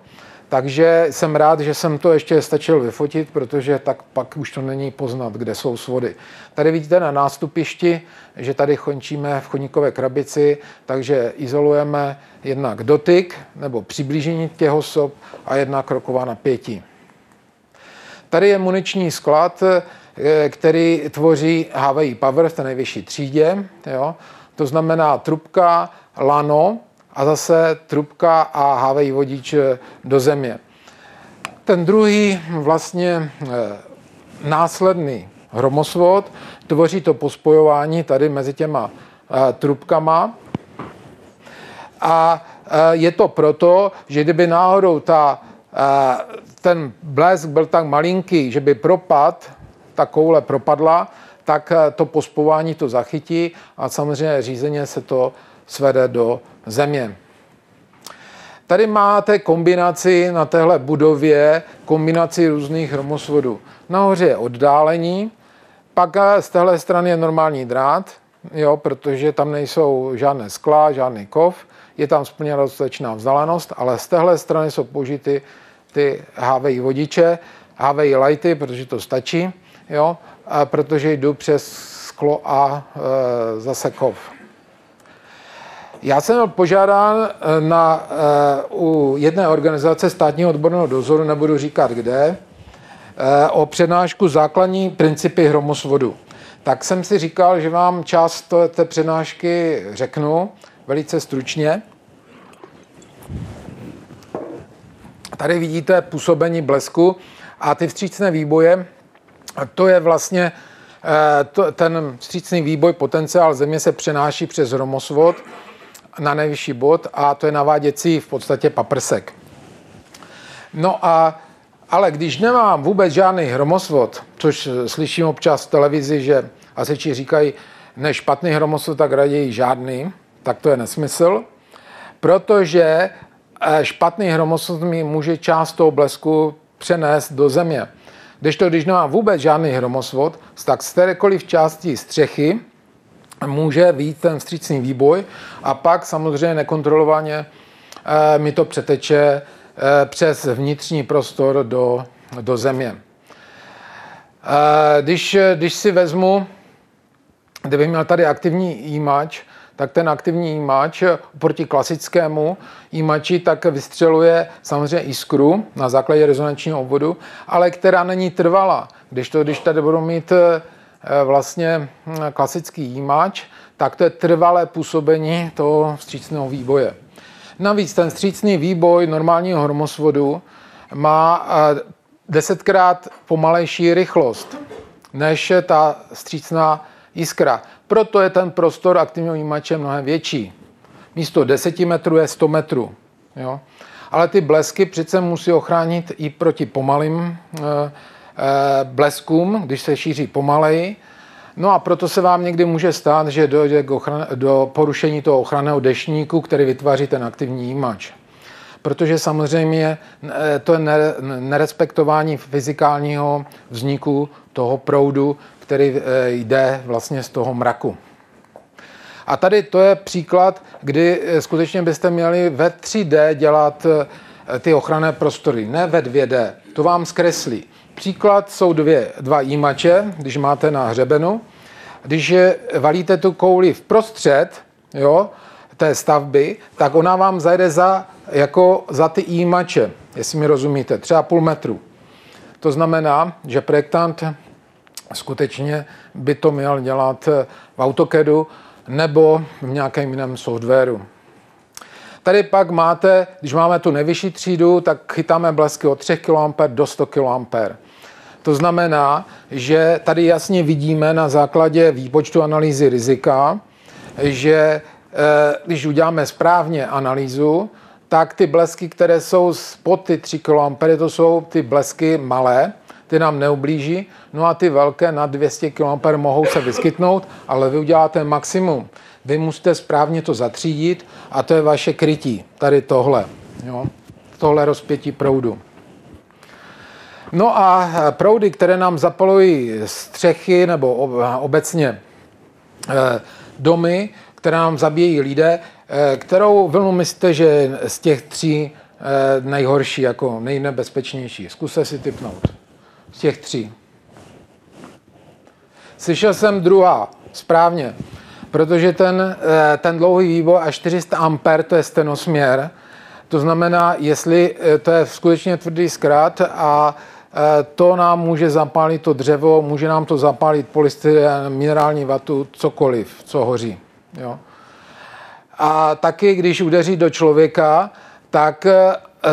S2: Takže jsem rád, že jsem to ještě stačil vyfotit, protože tak pak už to není poznat, kde jsou svody. Tady vidíte na nástupišti, že tady končíme v chodníkové krabici, takže izolujeme jednak dotyk nebo přiblížení těch osob a jednak roková napětí. Tady je muniční sklad, který tvoří HVI Power v té nejvyšší třídě. Jo? To znamená trubka, lano a zase trubka a HVI vodič eh, do země. Ten druhý vlastně eh, následný hromosvod tvoří to pospojování tady mezi těma trubkama a je to proto, že kdyby náhodou ta, ten blesk byl tak malinký, že by propad ta koule propadla, tak eh, to pospování to zachytí a samozřejmě řízeně se to svede do země. Tady máte kombinaci na téhle budově, kombinaci různých hromosvodů. Nahoře je oddálení, pak eh, z téhle strany je normální drát, jo, protože tam nejsou žádné skla, žádný kov, je tam splněna dostatečná vzdálenost, ale z téhle strany jsou použity ty HVI vodiče, HVI lighty, protože to stačí, jo, a protože jdu přes sklo a e, zase kov. Já jsem byl požádán e, na, e, u jedné organizace státního odborného dozoru, nebudu říkat kde, e, o přednášku základní principy hromosvodu. Tak jsem si říkal, že vám část té přednášky řeknu velice stručně. Tady vidíte působení blesku a ty vstřícné výboje, to je vlastně to, ten vstřícný výboj, potenciál země se přenáší přes hromosvod na nejvyšší bod a to je naváděcí v podstatě paprsek. No a ale když nemám vůbec žádný hromosvod, což slyším občas v televizi, že asiči říkají, ne špatný hromosvod, tak raději žádný, tak to je nesmysl, protože špatný hromosvod mi může část toho blesku přenést do země. Když to, když nemám vůbec žádný hromosvod, tak z kterékoliv části střechy může být ten vstřícný výboj a pak samozřejmě nekontrolovaně mi to přeteče přes vnitřní prostor do, do země. Když, když si vezmu, kdybych měl tady aktivní jímač, tak ten aktivní jímač proti klasickému jímači tak vystřeluje samozřejmě iskru na základě rezonančního obvodu, ale která není trvalá. Když to, když tady budu mít vlastně klasický jímač, tak to je trvalé působení toho vstřícného výboje. Navíc ten střícný výboj normálního hromosvodu má desetkrát pomalejší rychlost než ta střícná jiskra. Proto je ten prostor aktivního jímače mnohem větší. Místo 10 metrů je 100 metrů. Jo? Ale ty blesky přece musí ochránit i proti pomalým e, e, bleskům, když se šíří pomaleji. No a proto se vám někdy může stát, že dojde k ochran- do porušení toho ochranného dešníku, který vytváří ten aktivní jímač. Protože samozřejmě to je nerespektování fyzikálního vzniku toho proudu, který jde vlastně z toho mraku. A tady to je příklad, kdy skutečně byste měli ve 3D dělat ty ochranné prostory, ne ve 2D. To vám zkreslí. Příklad jsou dvě, dva jímače, když máte na hřebenu. Když valíte tu kouli v prostřed jo, té stavby, tak ona vám zajde za, jako za ty jímače, jestli mi rozumíte, třeba půl metru. To znamená, že projektant skutečně by to měl dělat v AutoCADu nebo v nějakém jiném softwaru. Tady pak máte, když máme tu nejvyšší třídu, tak chytáme blesky od 3 kA do 100 kA. To znamená, že tady jasně vidíme na základě výpočtu analýzy rizika, že když uděláme správně analýzu, tak ty blesky, které jsou pod ty 3 kA, to jsou ty blesky malé, ty nám neublíží, no a ty velké na 200 kA mohou se vyskytnout, ale vy uděláte maximum. Vy musíte správně to zatřídit a to je vaše krytí, tady tohle, jo? tohle rozpětí proudu. No a proudy, které nám zapalují střechy nebo obecně domy, které nám zabíjejí lidé, kterou vlnu myslíte, že z těch tří nejhorší, jako nejnebezpečnější? Zkuste si typnout. Z těch tří. Slyšel jsem druhá, správně, protože ten, ten dlouhý výboj a 400 A to je stenosměr, to znamená, jestli to je skutečně tvrdý zkrát a to nám může zapálit to dřevo, může nám to zapálit polystyren, minerální vatu, cokoliv, co hoří. Jo. A taky, když udeří do člověka, tak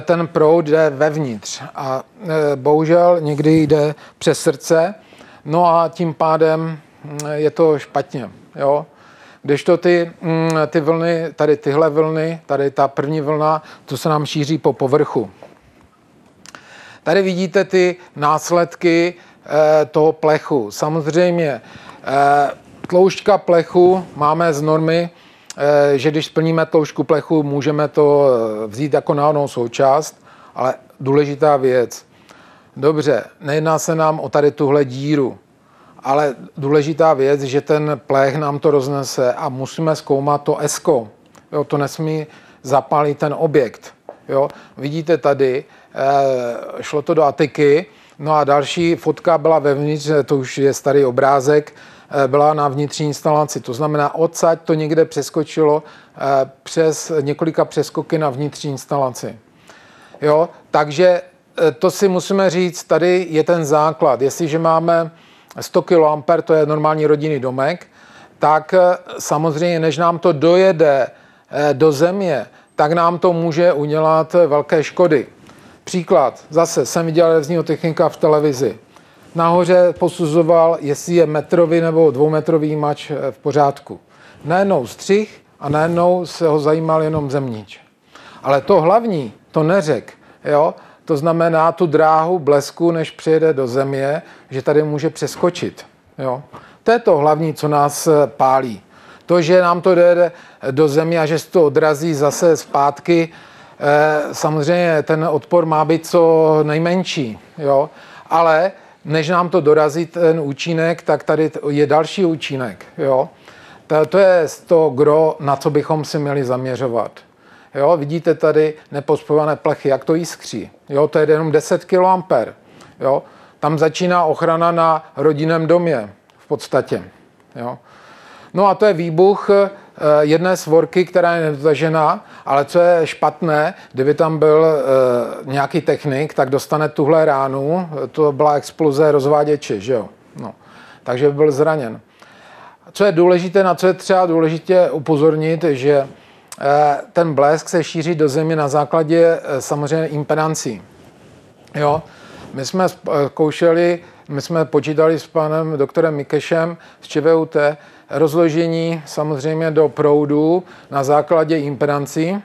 S2: ten proud jde vevnitř a bohužel někdy jde přes srdce, no a tím pádem je to špatně. Jo. Když to ty, ty vlny, tady tyhle vlny, tady ta první vlna, to se nám šíří po povrchu. Tady vidíte ty následky toho plechu. Samozřejmě Eh, tloušťka plechu máme z normy, eh, že když splníme tloušťku plechu, můžeme to eh, vzít jako náhodnou součást, ale důležitá věc. Dobře, nejedná se nám o tady tuhle díru, ale důležitá věc, že ten plech nám to roznese a musíme zkoumat to esko. Jo, to nesmí zapálit ten objekt. Jo. Vidíte tady, eh, šlo to do Atiky, no a další fotka byla vevnitř, to už je starý obrázek, eh, byla na vnitřní instalaci. To znamená, odsaď to někde přeskočilo eh, přes několika přeskoky na vnitřní instalaci. Jo, takže eh, to si musíme říct, tady je ten základ. Jestliže máme 100 kA, to je normální rodinný domek, tak eh, samozřejmě, než nám to dojede eh, do země, tak nám to může udělat velké škody. Příklad, zase jsem viděl revzního technika v televizi. Nahoře posuzoval, jestli je metrový nebo dvoumetrový mač v pořádku. Najednou střih a najednou se ho zajímal jenom zemníč. Ale to hlavní, to neřek, jo? to znamená tu dráhu blesku, než přijede do země, že tady může přeskočit. Jo? To je to hlavní, co nás eh, pálí. To, že nám to jde do země a že se to odrazí zase zpátky, eh, samozřejmě ten odpor má být co nejmenší. Jo? Ale než nám to dorazí ten účinek, tak tady je další účinek. Jo? To je to gro, na co bychom si měli zaměřovat. Jo, vidíte tady nepospojované plechy, jak to jiskří. Jo, to je jenom 10 kA. Jo, tam začíná ochrana na rodinném domě v podstatě. Jo. No a to je výbuch jedné svorky, která je nedotažená, ale co je špatné, kdyby tam byl eh, nějaký technik, tak dostane tuhle ránu, to byla exploze rozváděče, že jo. No. Takže by byl zraněn. Co je důležité, na co je třeba důležitě upozornit, že Eh, ten blesk se šíří do země na základě eh, samozřejmě impedancí. Jo? My jsme zkoušeli, my jsme počítali s panem doktorem Mikešem z ČVUT rozložení samozřejmě do proudu na základě impedancí.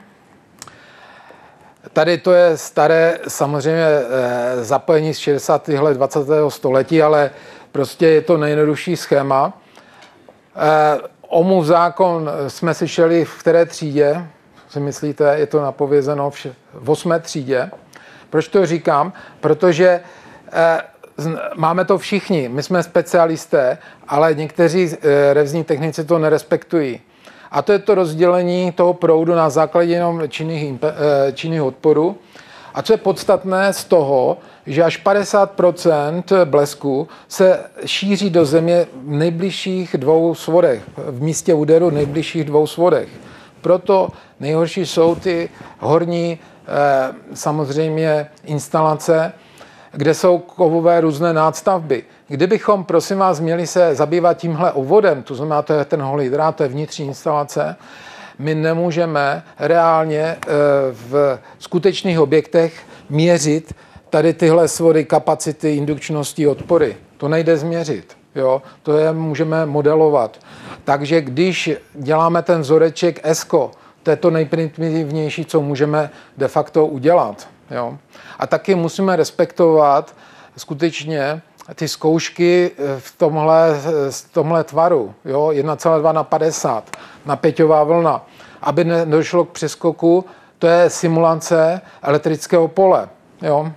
S2: Tady to je staré samozřejmě eh, zapojení z 60. let 20. století, ale prostě je to nejjednodušší schéma. OMU zákon jsme slyšeli v které třídě, si myslíte, je to napovězeno v, v osmé třídě. Proč to říkám? Protože eh, máme to všichni, my jsme specialisté, ale někteří eh, revzní technici to nerespektují. A to je to rozdělení toho proudu na základě jenom činných, eh, činných odporů. A co je podstatné z toho, že až 50% blesku se šíří do země v nejbližších dvou svodech, v místě úderu nejbližších dvou svodech. Proto nejhorší jsou ty horní eh, samozřejmě instalace, kde jsou kovové různé nástavby. Kdybychom, prosím vás, měli se zabývat tímhle obvodem, to znamená, to je ten holý drát, to je vnitřní instalace, my nemůžeme reálně eh, v skutečných objektech měřit tady tyhle svody kapacity, indukčnosti, odpory. To nejde změřit. Jo? To je můžeme modelovat. Takže když děláme ten vzoreček ESCO, to je to nejprimitivnější, co můžeme de facto udělat. Jo? A taky musíme respektovat skutečně ty zkoušky v tomhle, v tomhle tvaru. Jo? 1,2 na 50, na pěťová vlna. Aby nedošlo k přeskoku, to je simulace elektrického pole. Jo?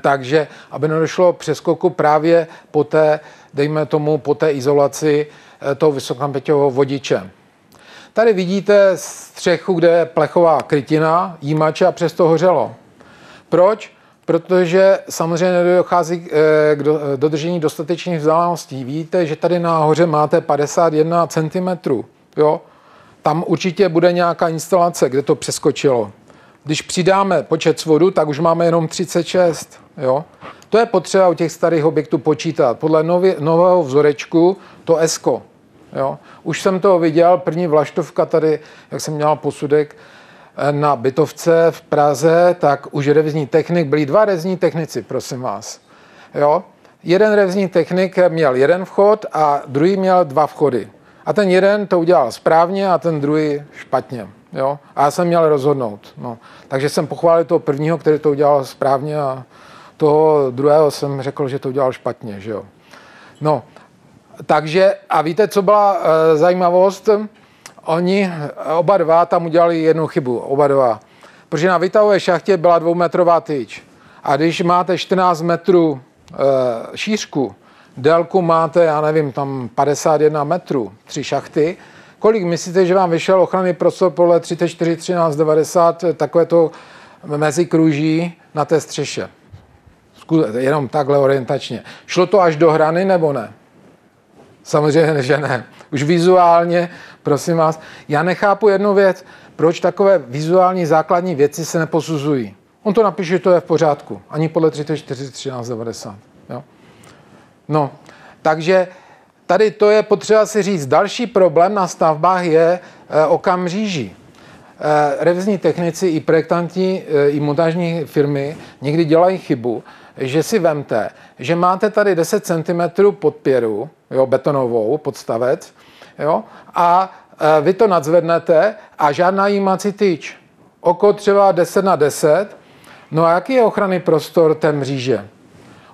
S2: Takže aby nedošlo přeskoku právě po té, dejme tomu, po té izolaci eh, toho vysokonapěťového vodiče. Tady vidíte střechu, kde je plechová krytina, jímače a přesto hořelo. Proč? Protože samozřejmě nedochází eh, k dodržení dostatečných vzdáleností. Vidíte, že tady nahoře máte 51 cm. Jo? Tam určitě bude nějaká instalace, kde to přeskočilo. Když přidáme počet svodů, tak už máme jenom 36. Jo? To je potřeba u těch starých objektů počítat. Podle nově, nového vzorečku to ESCO. Jo? Už jsem to viděl, první vlaštovka tady, jak jsem měl posudek eh, na bytovce v Praze, tak už revizní technik, byli dva revizní technici, prosím vás. Jo? Jeden revizní technik měl jeden vchod a druhý měl dva vchody. A ten jeden to udělal správně a ten druhý špatně. Jo? A já jsem měl rozhodnout. No. Takže jsem pochválil toho prvního, který to udělal správně a toho druhého jsem řekl, že to udělal špatně. Že jo? No, takže, a víte, co byla e, zajímavost? Oni oba dva tam udělali jednu chybu, oba dva. Protože na vytahové šachtě byla dvoumetrová tyč. A když máte 14 metrů e, šířku, délku máte, já nevím, tam 51 metrů, tři šachty, kolik myslíte, že vám vyšel ochranný prostor podle 34, 13, 90, takové to mezi kruží na té střeše? Jenom takhle orientačně. Šlo to až do hrany nebo ne? Samozřejmě, že ne. Už vizuálně, prosím vás, já nechápu jednu věc, proč takové vizuální základní věci se neposuzují. On to napíše, že to je v pořádku. Ani podle 34, 13, 90. Jo? No, takže tady to je potřeba si říct. Další problém na stavbách je e, okam mříží. E, revizní technici i projektanti, e, i montážní firmy někdy dělají chybu, že si vemte, že máte tady 10 cm podpěru, jo, betonovou podstavec, jo, a e, vy to nadzvednete a žádná jímací tyč. Oko třeba 10 na 10. No a jaký je ochranný prostor té mříže?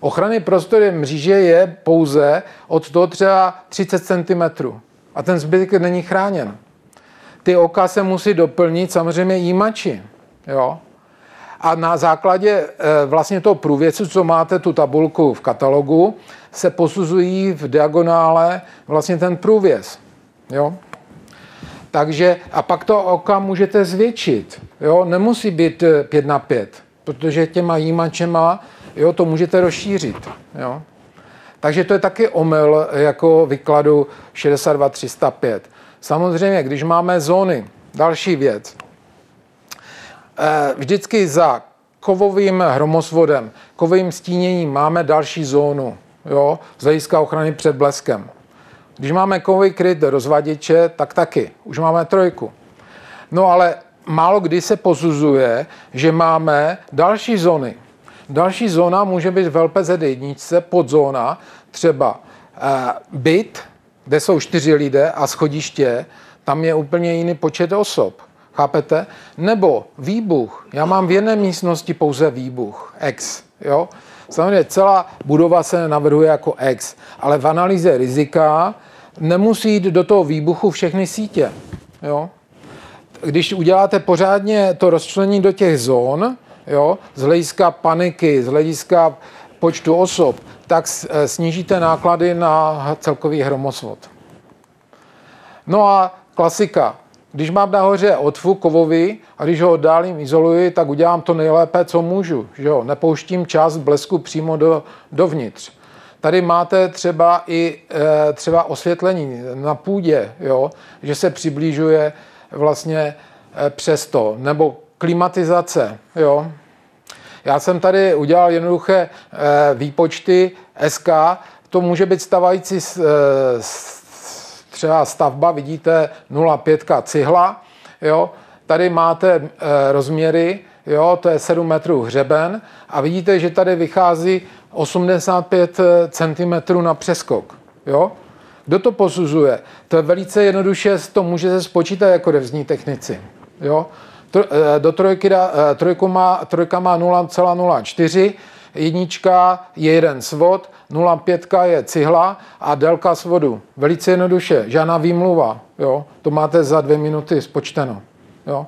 S2: Ochranný prostor mříže je pouze od toho třeba 30 cm. A ten zbytek není chráněn. Ty oka se musí doplnit samozřejmě jímači. Jo? A na základě eh, vlastně toho průvěcu, co máte tu tabulku v katalogu, se posuzují v diagonále vlastně ten průvěz. Jo? Takže a pak to oka můžete zvětšit. Jo? Nemusí být 5 na 5, protože těma jímačema jo, to můžete rozšířit. Jo? Takže to je taky omyl jako vykladu 62305. Samozřejmě, když máme zóny, další věc, Eh, vždycky za kovovým hromosvodem, kovovým stíněním máme další zónu, jo, z hlediska ochrany před bleskem. Když máme kovový kryt rozvaděče, tak taky. Už máme trojku. No ale málo kdy se posuzuje, že máme další zóny. Další zóna může být v LPZ jedničce, podzóna, třeba eh, byt, kde jsou čtyři lidé a schodiště, tam je úplně jiný počet osob. Chápete? Nebo výbuch. Já mám v jedné místnosti pouze výbuch, X. Jo? Samozřejmě celá budova se navrhuje jako X, ale v analýze rizika nemusí jít do toho výbuchu všechny sítě. Jo? Když uděláte pořádně to rozčlení do těch zón, jo, z hlediska paniky, z hlediska počtu osob, tak eh, snížíte náklady na celkový hromosvod. No a klasika. Když mám nahoře otvu kovový a když ho oddálím, izoluji, tak udělám to nejlépe, co můžu. Že jo? Nepouštím část blesku přímo do, dovnitř. Tady máte třeba i e, třeba osvětlení na půdě, jo? že se přiblížuje vlastně e, přes to. Nebo klimatizace. Jo? Já jsem tady udělal jednoduché e, výpočty SK. To může být stavající e, třeba stavba, vidíte 0,5 cihla, jo, tady máte e, rozměry, jo, to je 7 metrů hřeben a vidíte, že tady vychází 85 eh, cm na přeskok, jo. Kdo to posuzuje? To je velice jednoduše, to můžete spočítat jako revzní technici, jo. Eh, do trojky, trojku má, trojka má 0,04, jednička je jeden svod, 0,5 je cihla a délka svodu. Velice jednoduše, žádná výmluva. Jo? To máte za dvě minuty spočteno. Jo?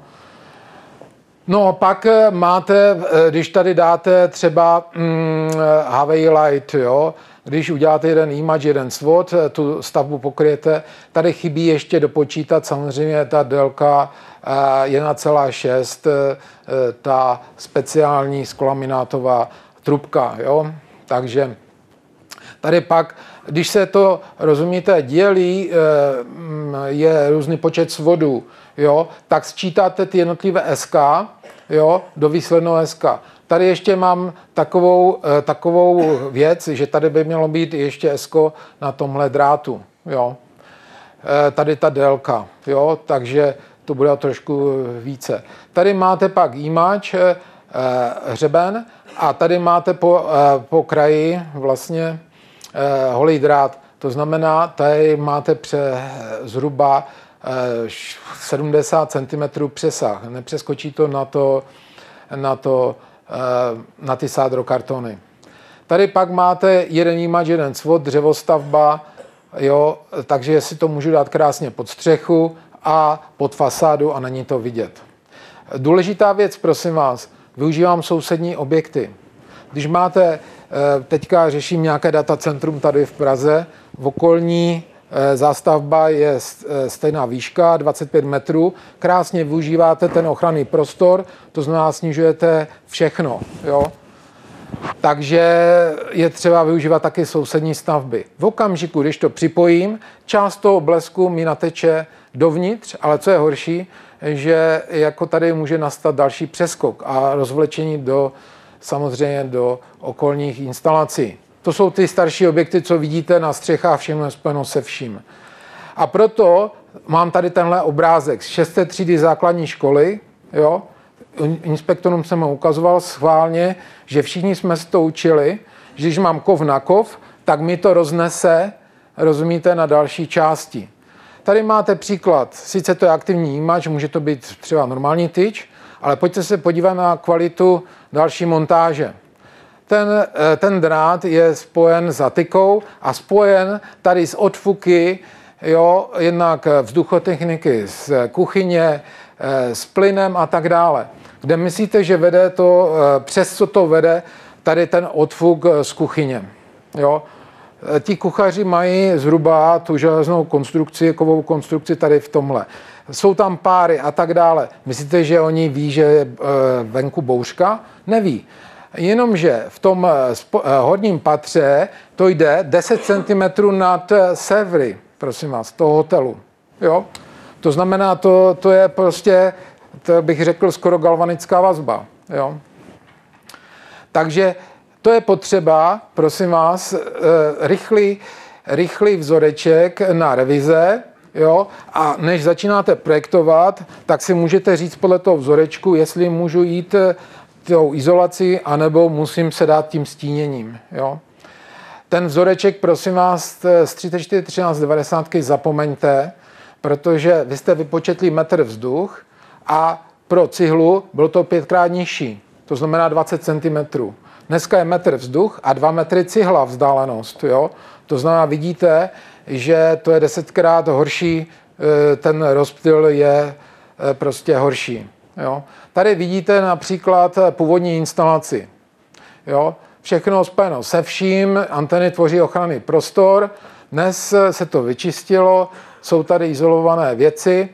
S2: No pak eh, máte, eh, když tady dáte třeba mm, Hawaii Light, jo? když uděláte jeden image, jeden svod, tu stavbu pokryjete, tady chybí ještě dopočítat samozřejmě ta délka 1,6, ta speciální skolaminátová trubka. Jo? Takže Tady pak, když se to, rozumíte, dělí, eh, mm, je různý počet svodů, jo, tak sčítáte ty jednotlivé SK jo, do výsledného SK. Tady ještě mám takovou, eh, takovou věc, že tady by mělo být ještě SK na tomhle drátu. Jo. Eh, tady ta délka, jo, takže to bude trošku více. Tady máte pak jímač, hřeben a tady máte po, po kraji vlastně holý drát. To znamená, tady máte pře, zhruba eh, 70 cm přesah. Nepřeskočí to na, to, na, to, eh, na ty sádrokartony. Tady pak máte jeden jímač, jeden svod, dřevostavba jo, takže si to můžu dát krásně pod střechu a pod fasádu a není to vidět. Důležitá věc, prosím vás, využívám sousední objekty. Když máte, eh, teďka řeším nějaké datacentrum tady v Praze, v okolní eh, zástavba je eh, stejná výška, 25 metrů, krásně využíváte ten ochranný prostor, to znamená snižujete všechno. Jo? Takže je třeba využívat taky sousední stavby. V okamžiku, když to připojím, část toho blesku mi nateče dovnitř, ale co je horší, že jako tady může nastat další přeskok a rozvlečení do, samozřejmě do okolních instalací. To jsou ty starší objekty, co vidíte na střechách, všechno je spojeno se vším. A proto mám tady tenhle obrázek z 6. třídy základní školy, jo, inspektorům jsem ho ukazoval schválně, že všichni jsme se to učili, že když mám kov na kov, tak mi to roznese, rozumíte, na další části. Tady máte příklad, sice to je aktivní jímač, může to být třeba normální tyč, ale pojďte se podívat na kvalitu další montáže. Ten, eh, ten drát je spojen s atikou a spojen tady s odfuky, jo, jednak vzduchotechniky z kuchyně, eh, s plynem a tak dále. Kde myslíte, že vede to, eh, přes co to vede tady ten odfuk z kuchyně. Jo? Ti kuchaři mají zhruba tu železnou konstrukci, kovou konstrukci tady v tomhle. Jsou tam páry a tak dále. Myslíte, že oni ví, že je eh, venku bouřka? Neví. Jenomže v tom eh, horním patře to jde 10 cm nad severy, prosím vás, toho hotelu. Jo? To znamená, to, to je prostě, to bych řekl, skoro galvanická vazba. Jo? Takže to je potřeba, prosím vás, eh, rychlý, rychlý vzoreček na revize, Jo? A než začínáte projektovat, tak si můžete říct podle toho vzorečku, jestli můžu jít eh, tou izolací, anebo musím se dát tím stíněním. Jo? Ten vzoreček, prosím vás, z 341390 zapomeňte, protože vy jste vypočetli metr vzduch a pro cihlu bylo to pětkrát nižší, to znamená 20 cm. Dneska je metr vzduch a dva metry cihla vzdálenost. Jo? To znamená, vidíte, že to je desetkrát horší, e, ten rozptyl je e, prostě horší. Jo? Tady vidíte například původní instalaci. Jo? Všechno spojeno se vším, anteny tvoří ochranný prostor, dnes se to vyčistilo, jsou tady izolované věci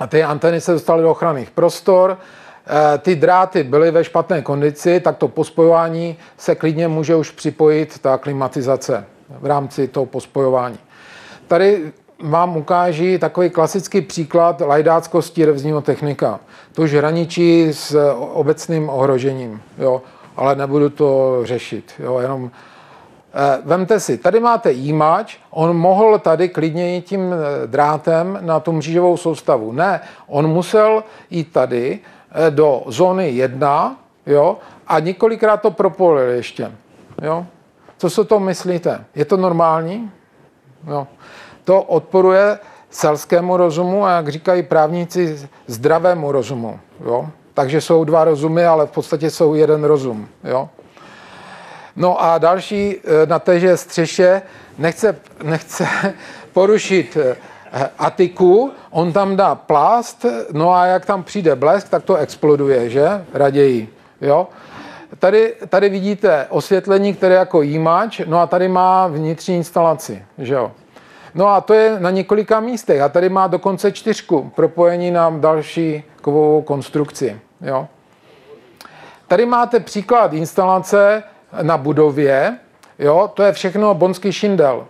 S2: a ty anteny se dostaly do ochranných prostor, Eh, ty dráty byly ve špatné kondici, tak to pospojování se klidně může už připojit ta klimatizace v rámci toho pospojování. Tady vám ukáží takový klasický příklad lajdáckosti revzního technika. To už hraničí s obecným ohrožením, jo, ale nebudu to řešit. Jo, jenom eh, Vemte si, tady máte jímač, on mohl tady klidně jít tím eh, drátem na tu mřížovou soustavu. Ne, on musel jít tady, Eh, do zóny 1 jo, a několikrát to propolil ještě. Jo. Co si to myslíte? Je to normální? Jo. To odporuje selskému rozumu a jak říkají právníci, zdravému rozumu. Jo. Takže jsou dva rozumy, ale v podstatě jsou jeden rozum. Jo. No a další eh, na téže střeše nechce, nechce <laughs> porušit eh, Atiku, on tam dá plást, no a jak tam přijde blesk, tak to exploduje, že? Raději, jo? Tady, tady vidíte osvětlení, které jako jímač, no a tady má vnitřní instalaci, že jo? No a to je na několika místech a tady má dokonce čtyřku propojení na další kovovou konstrukci, jo? Tady máte příklad instalace na budově, jo? To je všechno bonský šindel.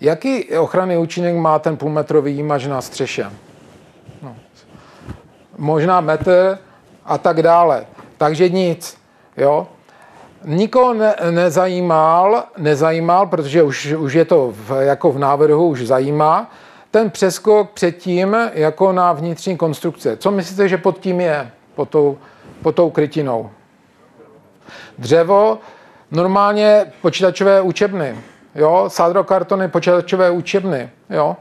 S2: Jaký ochranný účinek má ten půlmetrový jímač na střeše? No. Možná metr a tak dále. Takže nic. Jo? Nikoho ne, nezajímal, nezajímal, protože už, už je to v, jako v návrhu, už zajímá, ten přeskok předtím jako na vnitřní konstrukce. Co myslíte, že pod tím je, pod tou, pod tou krytinou? Dřevo, normálně počítačové učebny jo, sádrokartony, počítačové učebny, jo.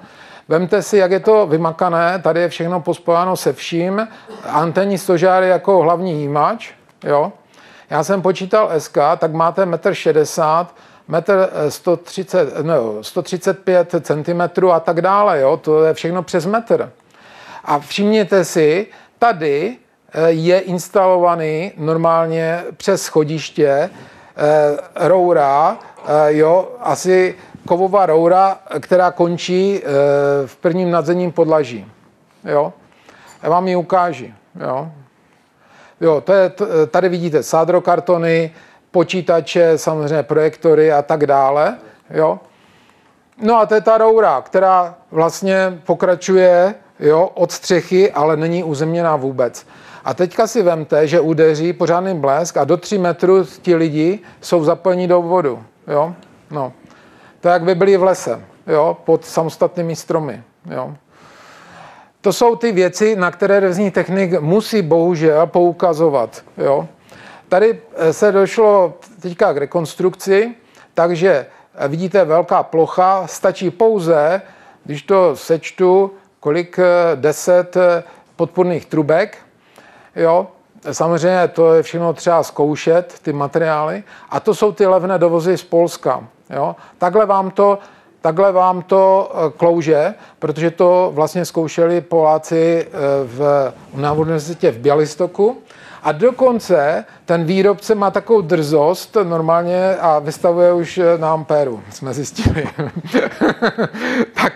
S2: Vemte si, jak je to vymakané, tady je všechno pospojáno se vším, antenní stožáry jako hlavní jímač, jo. Já jsem počítal SK, tak máte 1,60 m metr 130, no, 135 cm a tak dále, jo? to je všechno přes metr. A všimněte si, tady eh, je instalovaný normálně přes schodiště eh, roura, eh, jo, asi kovová roura, která končí v prvním nadzemním podlaží. Jo. Já vám ji ukážu. Jo. Jo, to je, tady vidíte sádrokartony, počítače, samozřejmě projektory a tak dále. Jo. No a to je ta roura, která vlastně pokračuje jo, od střechy, ale není uzemněná vůbec. A teďka si vemte, že udeří pořádný blesk a do 3 metrů ti lidi jsou zapojeni do vodu. Jo? No. To jak by byli v lese, jo? pod samostatnými stromy. Jo? To jsou ty věci, na které revizní technik musí bohužel poukazovat. Jo? Tady eh, se došlo teďka k rekonstrukci, takže eh, vidíte velká plocha, stačí pouze, když to sečtu, kolik, eh, deset podporných trubek, jo, Samozřejmě to je všechno třeba zkoušet, ty materiály. A to jsou ty levné dovozy z Polska. Jo. Takhle vám to takhle vám to klouže, protože to vlastně zkoušeli Poláci v, na univerzitě v Bělistoku. A dokonce ten výrobce má takovou drzost normálně a vystavuje už na ampéru, jsme zjistili. <laughs> tak,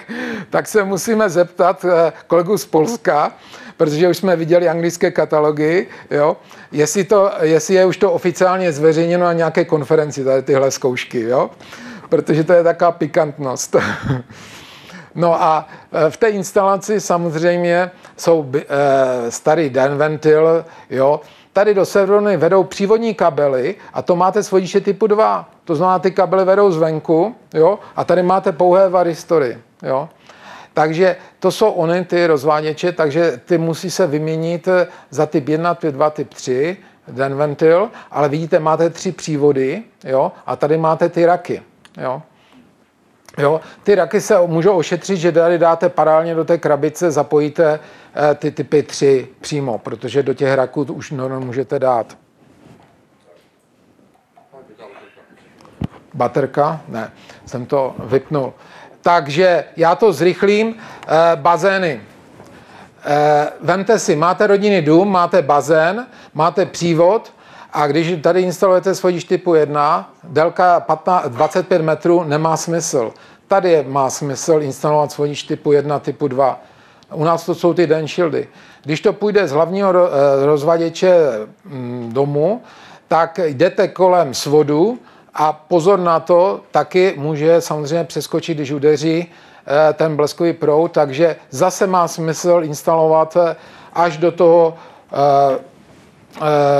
S2: tak se musíme zeptat eh, kolegu z Polska, protože už jsme viděli anglické katalogy, jo, jestli, to, jestli je už to oficiálně zveřejněno na nějaké konferenci, tady tyhle zkoušky, jo, protože to je taková pikantnost. <laughs> No a e, v té instalaci samozřejmě jsou e, starý den ventil, jo. Tady do serverny vedou přívodní kabely a to máte svodiče typu 2. To znamená, ty kabely vedou zvenku, jo, a tady máte pouhé varistory, jo. Takže to jsou ony ty rozváděče, takže ty musí se vyměnit za typ 1, typ 2, typ 3, den ventil, ale vidíte, máte tři přívody, jo, a tady máte ty raky, jo. Jo, ty raky se můžou ošetřit, že tady dáte paralelně do té krabice, zapojíte eh, ty typy 3 přímo, protože do těch raků už no, můžete dát. Baterka? Ne, jsem to vypnul. Takže já to zrychlím. E, bazény. E, vemte si, máte rodinný dům, máte bazén, máte přívod, a když tady instalujete svodič typu 1, délka 15, 25 metrů nemá smysl. Tady má smysl instalovat svodič typu 1, typu 2. U nás to jsou ty den shieldy. Když to půjde z hlavního eh, rozvaděče mm, domu, tak jdete kolem svodu a pozor na to, taky může samozřejmě přeskočit, když udeří eh, ten bleskový proud, takže zase má smysl instalovat eh, až do toho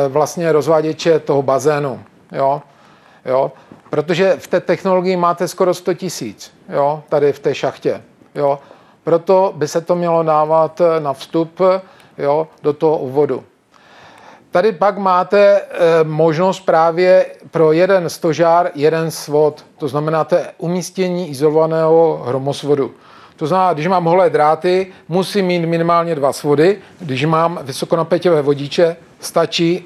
S2: vlastně rozváděče toho bazénu. Jo? Jo? Protože v té technologii máte skoro 100 tisíc, jo? tady v té šachtě. Jo? Proto by se to mělo dávat eh, na vstup jo? do toho uvodu. Tady pak máte e, možnost právě pro jeden stožár, jeden svod. To znamená, to umístění izolovaného hromosvodu. To znamená, když mám holé dráty, musím mít minimálně dva svody. Když mám vysokonapěťové vodiče, stačí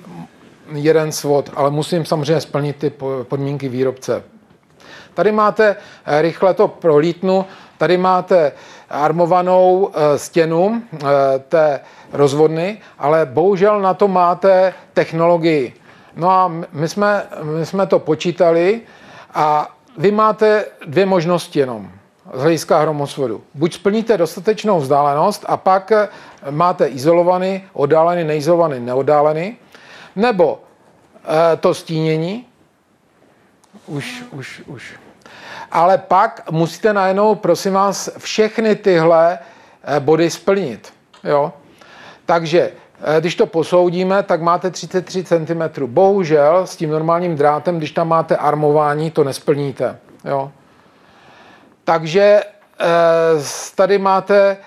S2: jeden svod, ale musím samozřejmě splnit ty podmínky výrobce. Tady máte, eh, rychle to prolítnu, tady máte armovanou eh, stěnu eh, té rozvodny, ale bohužel na to máte technologii. No a my jsme, my jsme to počítali a vy máte dvě možnosti jenom z hlediska hromosvodu. Buď splníte dostatečnou vzdálenost a pak eh, máte izolovaný, oddálený, neizolovaný, neoddálený, nebo e, to stínění, už, už, už. Ale pak musíte najednou, prosím vás, všechny tyhle eh, body splnit. Jo? Takže když to posoudíme, tak máte 33 cm. Bohužel s tím normálním drátem, když tam máte armování, to nesplníte. Jo? Takže eh, tady máte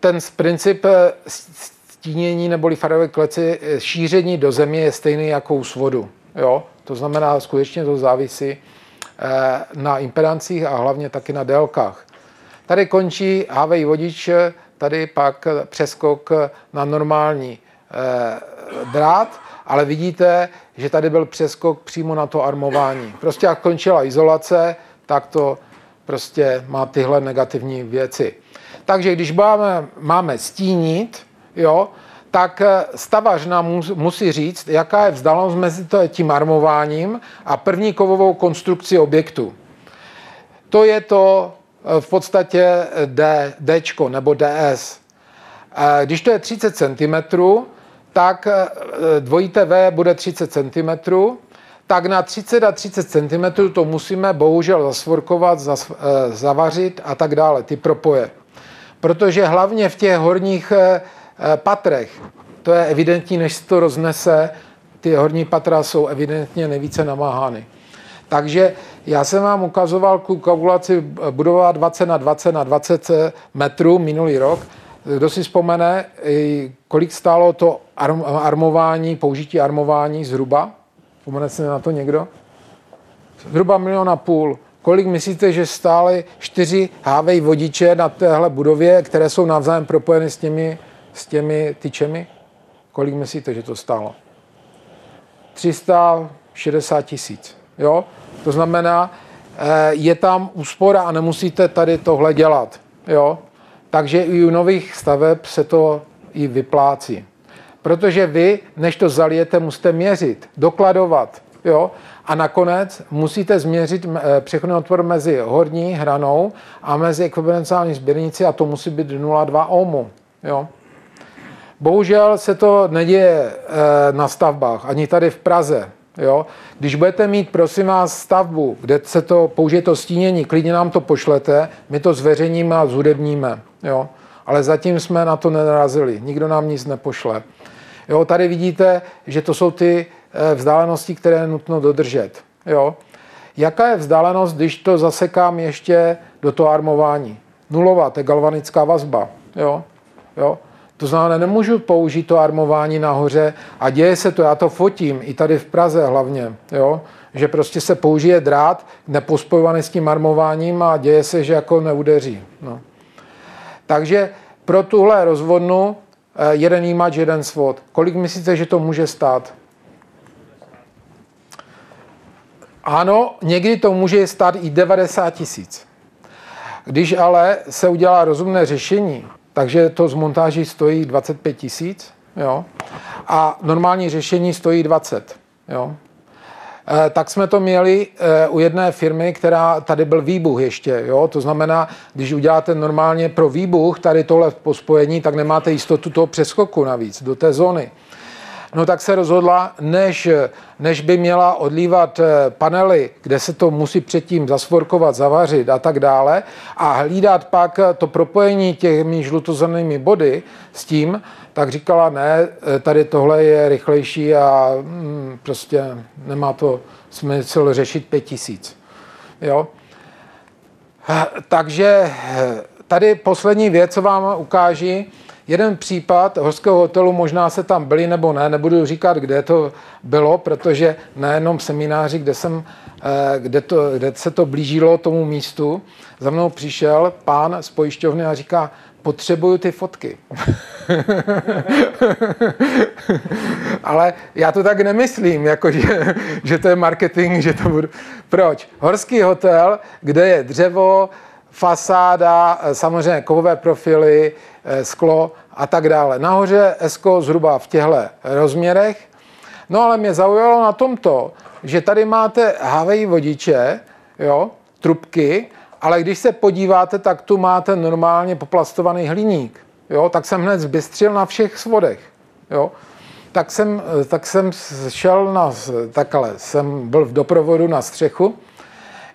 S2: ten princip eh, stínění neboli farové kleci, eh, šíření do země je stejný jako u svodu. Jo? To znamená, skutečně to závisí na impedancích a hlavně taky na délkách. Tady končí HVI vodič, tady pak přeskok na normální drát ale vidíte, že tady byl přeskok přímo na to armování. Prostě jak končila izolace, tak to prostě má tyhle negativní věci. Takže když máme, máme stínit, jo, tak eh, stavař nám musí říct, jaká je vzdálenost mezi tím armováním a první kovovou konstrukcí objektu. To je to eh, v podstatě D, D nebo DS. Eh, když to je 30 cm, tak dvojité V bude 30 cm, tak na 30 a 30 cm to musíme bohužel zasvorkovat, zavařit a tak dále, ty propoje. Protože hlavně v těch horních Eh, patrech. To je evidentní, než se to roznese, ty horní patra jsou evidentně nejvíce namáhány. Takže já jsem vám ukazoval kalkulaci budova 20 na 20 na 20 metrů minulý rok. Kdo si vzpomene, kolik stálo to armování, použití armování zhruba? Vzpomene se na to někdo? Zhruba milion a půl. Kolik myslíte, že stály čtyři hávej vodiče na téhle budově, které jsou navzájem propojeny s těmi s těmi tyčemi? Kolik myslíte, že to stálo? 360 tisíc. Jo? To znamená, eh, je tam úspora a nemusíte tady tohle dělat. Jo? Takže i u nových staveb se to i vyplácí. Protože vy, než to zalijete, musíte měřit, dokladovat. Jo? A nakonec musíte změřit eh, přechodný otvor mezi horní hranou a mezi ekvivalentální sběrnici a to musí být 0,2 ohmu. Jo? Bohužel se to neděje eh, na stavbách, ani tady v Praze. Jo? Když budete mít, prosím vás, stavbu, kde se to použije to stínění, klidně nám to pošlete, my to zveřejníme a zhudebníme. Jo? Ale zatím jsme na to nenarazili. Nikdo nám nic nepošle. Jo, tady vidíte, že to jsou ty eh, vzdálenosti, které je nutno dodržet. Jo? Jaká je vzdálenost, když to zasekám ještě do toho armování? Nulová, to je galvanická vazba. Jo? Jo? To znamená, nemůžu použít to armování nahoře a děje se to, já to fotím, i tady v Praze hlavně, jo? že prostě se použije drát nepospojovaný s tím armováním a děje se, že jako neudeří. No. Takže pro tuhle rozvodnu jeden jímač, jeden svod. Kolik myslíte, že to může stát? Ano, někdy to může stát i 90 tisíc. Když ale se udělá rozumné řešení, takže to z montáží stojí 25 tisíc, jo, a normální řešení stojí 20, jo. E, tak jsme to měli e, u jedné firmy, která tady byl výbuch ještě. Jo? To znamená, když uděláte normálně pro výbuch tady tohle pospojení, tak nemáte jistotu toho přeskoku navíc do té zóny no tak se rozhodla, než, než by měla odlívat eh, panely, kde se to musí předtím zasvorkovat, zavařit a tak dále, a hlídat pak to propojení těmi žlutozrnými body s tím, tak říkala, ne, eh, tady tohle je rychlejší a mm, prostě nemá to smysl řešit pět tisíc. Jo? Eh, takže tady poslední věc, co vám ukáží, jeden případ horského hotelu, možná se tam byli nebo ne, nebudu říkat, kde to bylo, protože nejenom semináři, kde, jsem, eh, kde, to, kde se to blížilo tomu místu, za mnou přišel pán z pojišťovny a říká, potřebuju ty fotky. <laughs> Ale já to tak nemyslím, jako že, že to je marketing, že to budu... Proč? Horský hotel, kde je dřevo, fasáda, eh, samozřejmě kovové profily, sklo a tak dále. Nahoře Esko zhruba v těchto rozměrech. No ale mě zaujalo na tomto, že tady máte HVI vodiče, jo, trubky, ale když se podíváte, tak tu máte normálně poplastovaný hliník. Jo, tak jsem hned zbystřil na všech svodech. Jo. Tak jsem, eh, tak jsem šel na, takhle, jsem byl v doprovodu na střechu,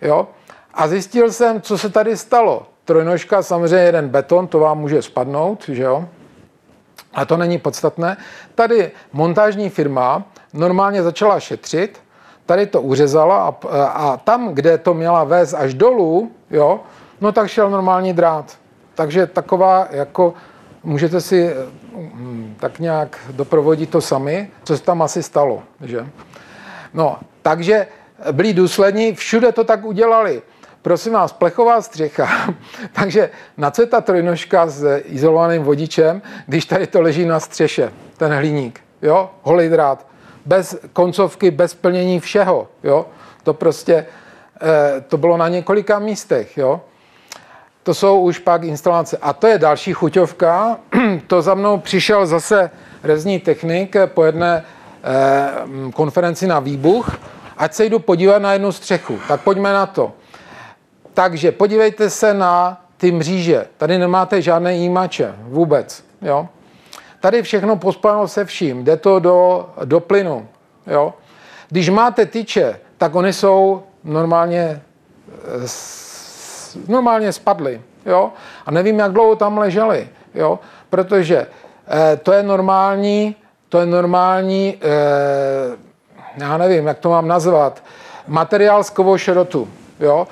S2: jo, a zjistil jsem, co se tady stalo. Trojnožka, samozřejmě jeden beton, to vám může spadnout, že jo? A to není podstatné. Tady montážní firma normálně začala šetřit, tady to uřezala a, a tam, kde to měla vést až dolů, jo, no tak šel normální drát. Takže taková, jako můžete si hm, tak nějak doprovodit to sami, co se tam asi stalo, že? No, takže byli důslední, všude to tak udělali prosím vás, plechová střecha, <laughs> takže na co je ta trojnožka s izolovaným vodičem, když tady to leží na střeše, ten hliník, jo, holý drát. bez koncovky, bez plnění všeho. Jo? To prostě eh, to bylo na několika místech. Jo? To jsou už pak instalace. A to je další chuťovka. <clears throat> to za mnou přišel zase rezní technik po jedné eh, konferenci na výbuch. Ať se jdu podívat na jednu střechu. Tak pojďme na to. Takže podívejte se na ty mříže. Tady nemáte žádné jímače vůbec. Jo? Tady všechno pospáno se vším. Jde to do, do plynu. Jo? Když máte tyče, tak oni jsou normálně, normálně spadly. Jo? A nevím, jak dlouho tam leželi. Jo? Protože eh, to je normální, to je normální, eh, já nevím, jak to mám nazvat, materiál z kovošrotu. Jo?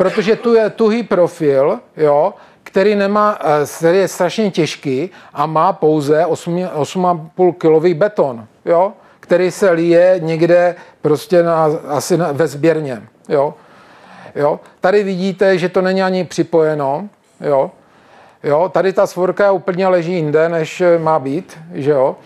S2: Protože tu je tuhý profil, jo, který, nemá, eh, který je strašně těžký a má pouze 8,5 kg beton, jo, který se lije někde prostě na, asi na, ve sběrně. Jo. Jo. Tady vidíte, že to není ani připojeno. Jo. Jo. Tady ta svorka úplně leží jinde, než má být. Že jo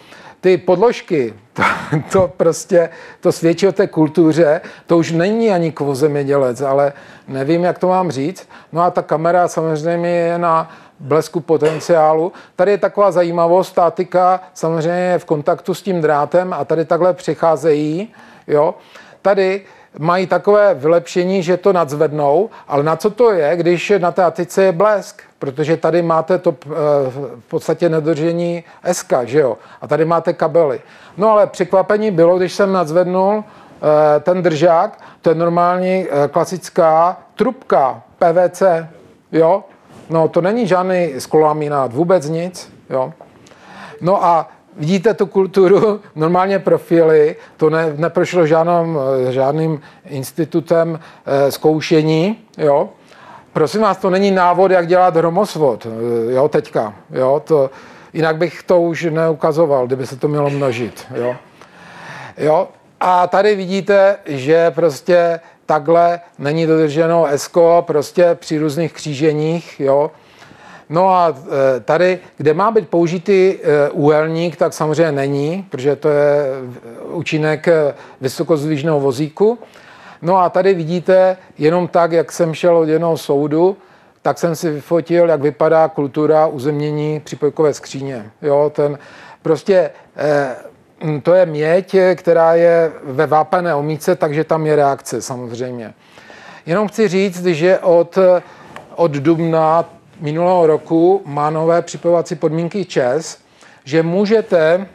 S2: ty podložky, to, <laughs> to prostě, to svědčí o té kultuře, to už není ani kvozemědělec, ale nevím, jak to mám říct. No a ta kamera samozřejmě je na blesku potenciálu. Tady je taková zajímavost, státika samozřejmě je v kontaktu s tím drátem a tady takhle přicházejí, jo. Tady mají takové vylepšení, že to nadzvednou, ale na co to je, když na té atice je blesk? Protože tady máte to eh, v podstatě nedržení SK, že jo? A tady máte kabely. No ale překvapení bylo, když jsem nadzvednul eh, ten držák, to je normální eh, klasická trubka PVC, jo? No to není žádný skolaminát, vůbec nic, jo? No a vidíte tu kulturu, normálně profily, to ne, neprošlo žádným, žádným institutem e, zkoušení, jo. Prosím vás, to není návod, jak dělat hromosvod, jo, teďka, jo, to, jinak bych to už neukazoval, kdyby se to mělo množit, jo. Jo, a tady vidíte, že prostě takhle není dodrženo ESCO prostě při různých kříženích, jo, No a e, tady, kde má být použitý e, úhelník, tak samozřejmě není, protože to je účinek e, vysokozvížného vozíku. No a tady vidíte, jenom tak, jak jsem šel od jednoho soudu, tak jsem si vyfotil, jak vypadá kultura uzemnění připojkové skříně. Jo, ten prostě to je měď, která je ve vápené omíce, takže tam je reakce samozřejmě. Jenom chci říct, že od, od dubna minulého roku má nové připojovací podmínky ČES, že můžete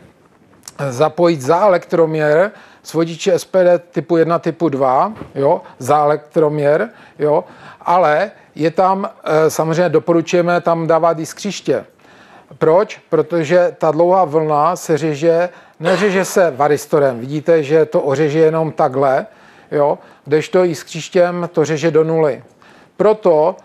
S2: zapojit za elektroměr s vodiče SPD typu 1, typu 2, jo, za elektroměr, jo, ale je tam, eh, samozřejmě doporučujeme tam dávat i skříště. Proč? Protože ta dlouhá vlna se řeže, neřeže se varistorem. Vidíte, že to ořeže jenom takhle, jo, kdežto i s kříštěm to řeže do nuly. Proto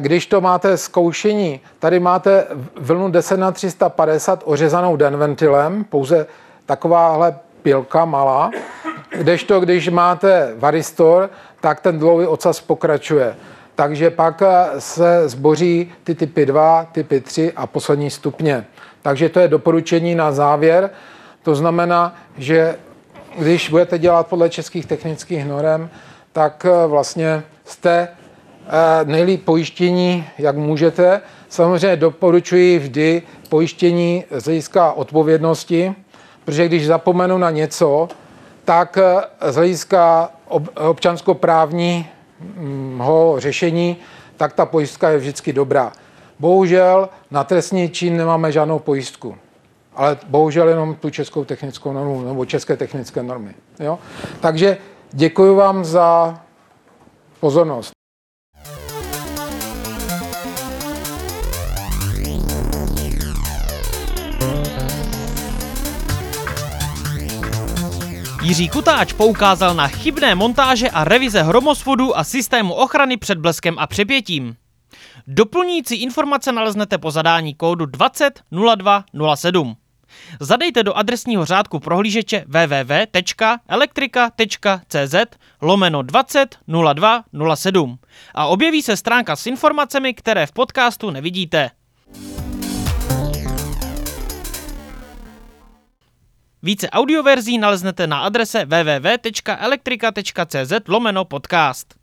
S2: když to máte zkoušení, tady máte vlnu 10 na 350 ořezanou denventilem, pouze takováhle pilka malá, kdežto když máte varistor, tak ten dlouhý ocas pokračuje. Takže pak se zboří ty typy 2, typy 3 a poslední stupně. Takže to je doporučení na závěr. To znamená, že když budete dělat podle českých technických norem, tak vlastně jste nejlíp pojištění, jak můžete. Samozřejmě doporučuji vždy pojištění z hlediska odpovědnosti, protože když zapomenu na něco, tak z hlediska občanskoprávního řešení, tak ta pojistka je vždycky dobrá. Bohužel na trestní čin nemáme žádnou pojistku, ale bohužel jenom tu českou technickou normu nebo české technické normy. Jo? Takže děkuji vám za pozornost.
S1: Jiří Kutáč poukázal na chybné montáže a revize hromosvodu a systému ochrany před bleskem a přepětím. Doplňující informace naleznete po zadání kódu 200207. Zadejte do adresního řádku prohlížeče www.elektrika.cz lomeno 200207 a objeví se stránka s informacemi, které v podcastu nevidíte. Více audioverzí naleznete na adrese www.elektrika.cz lomeno podcast.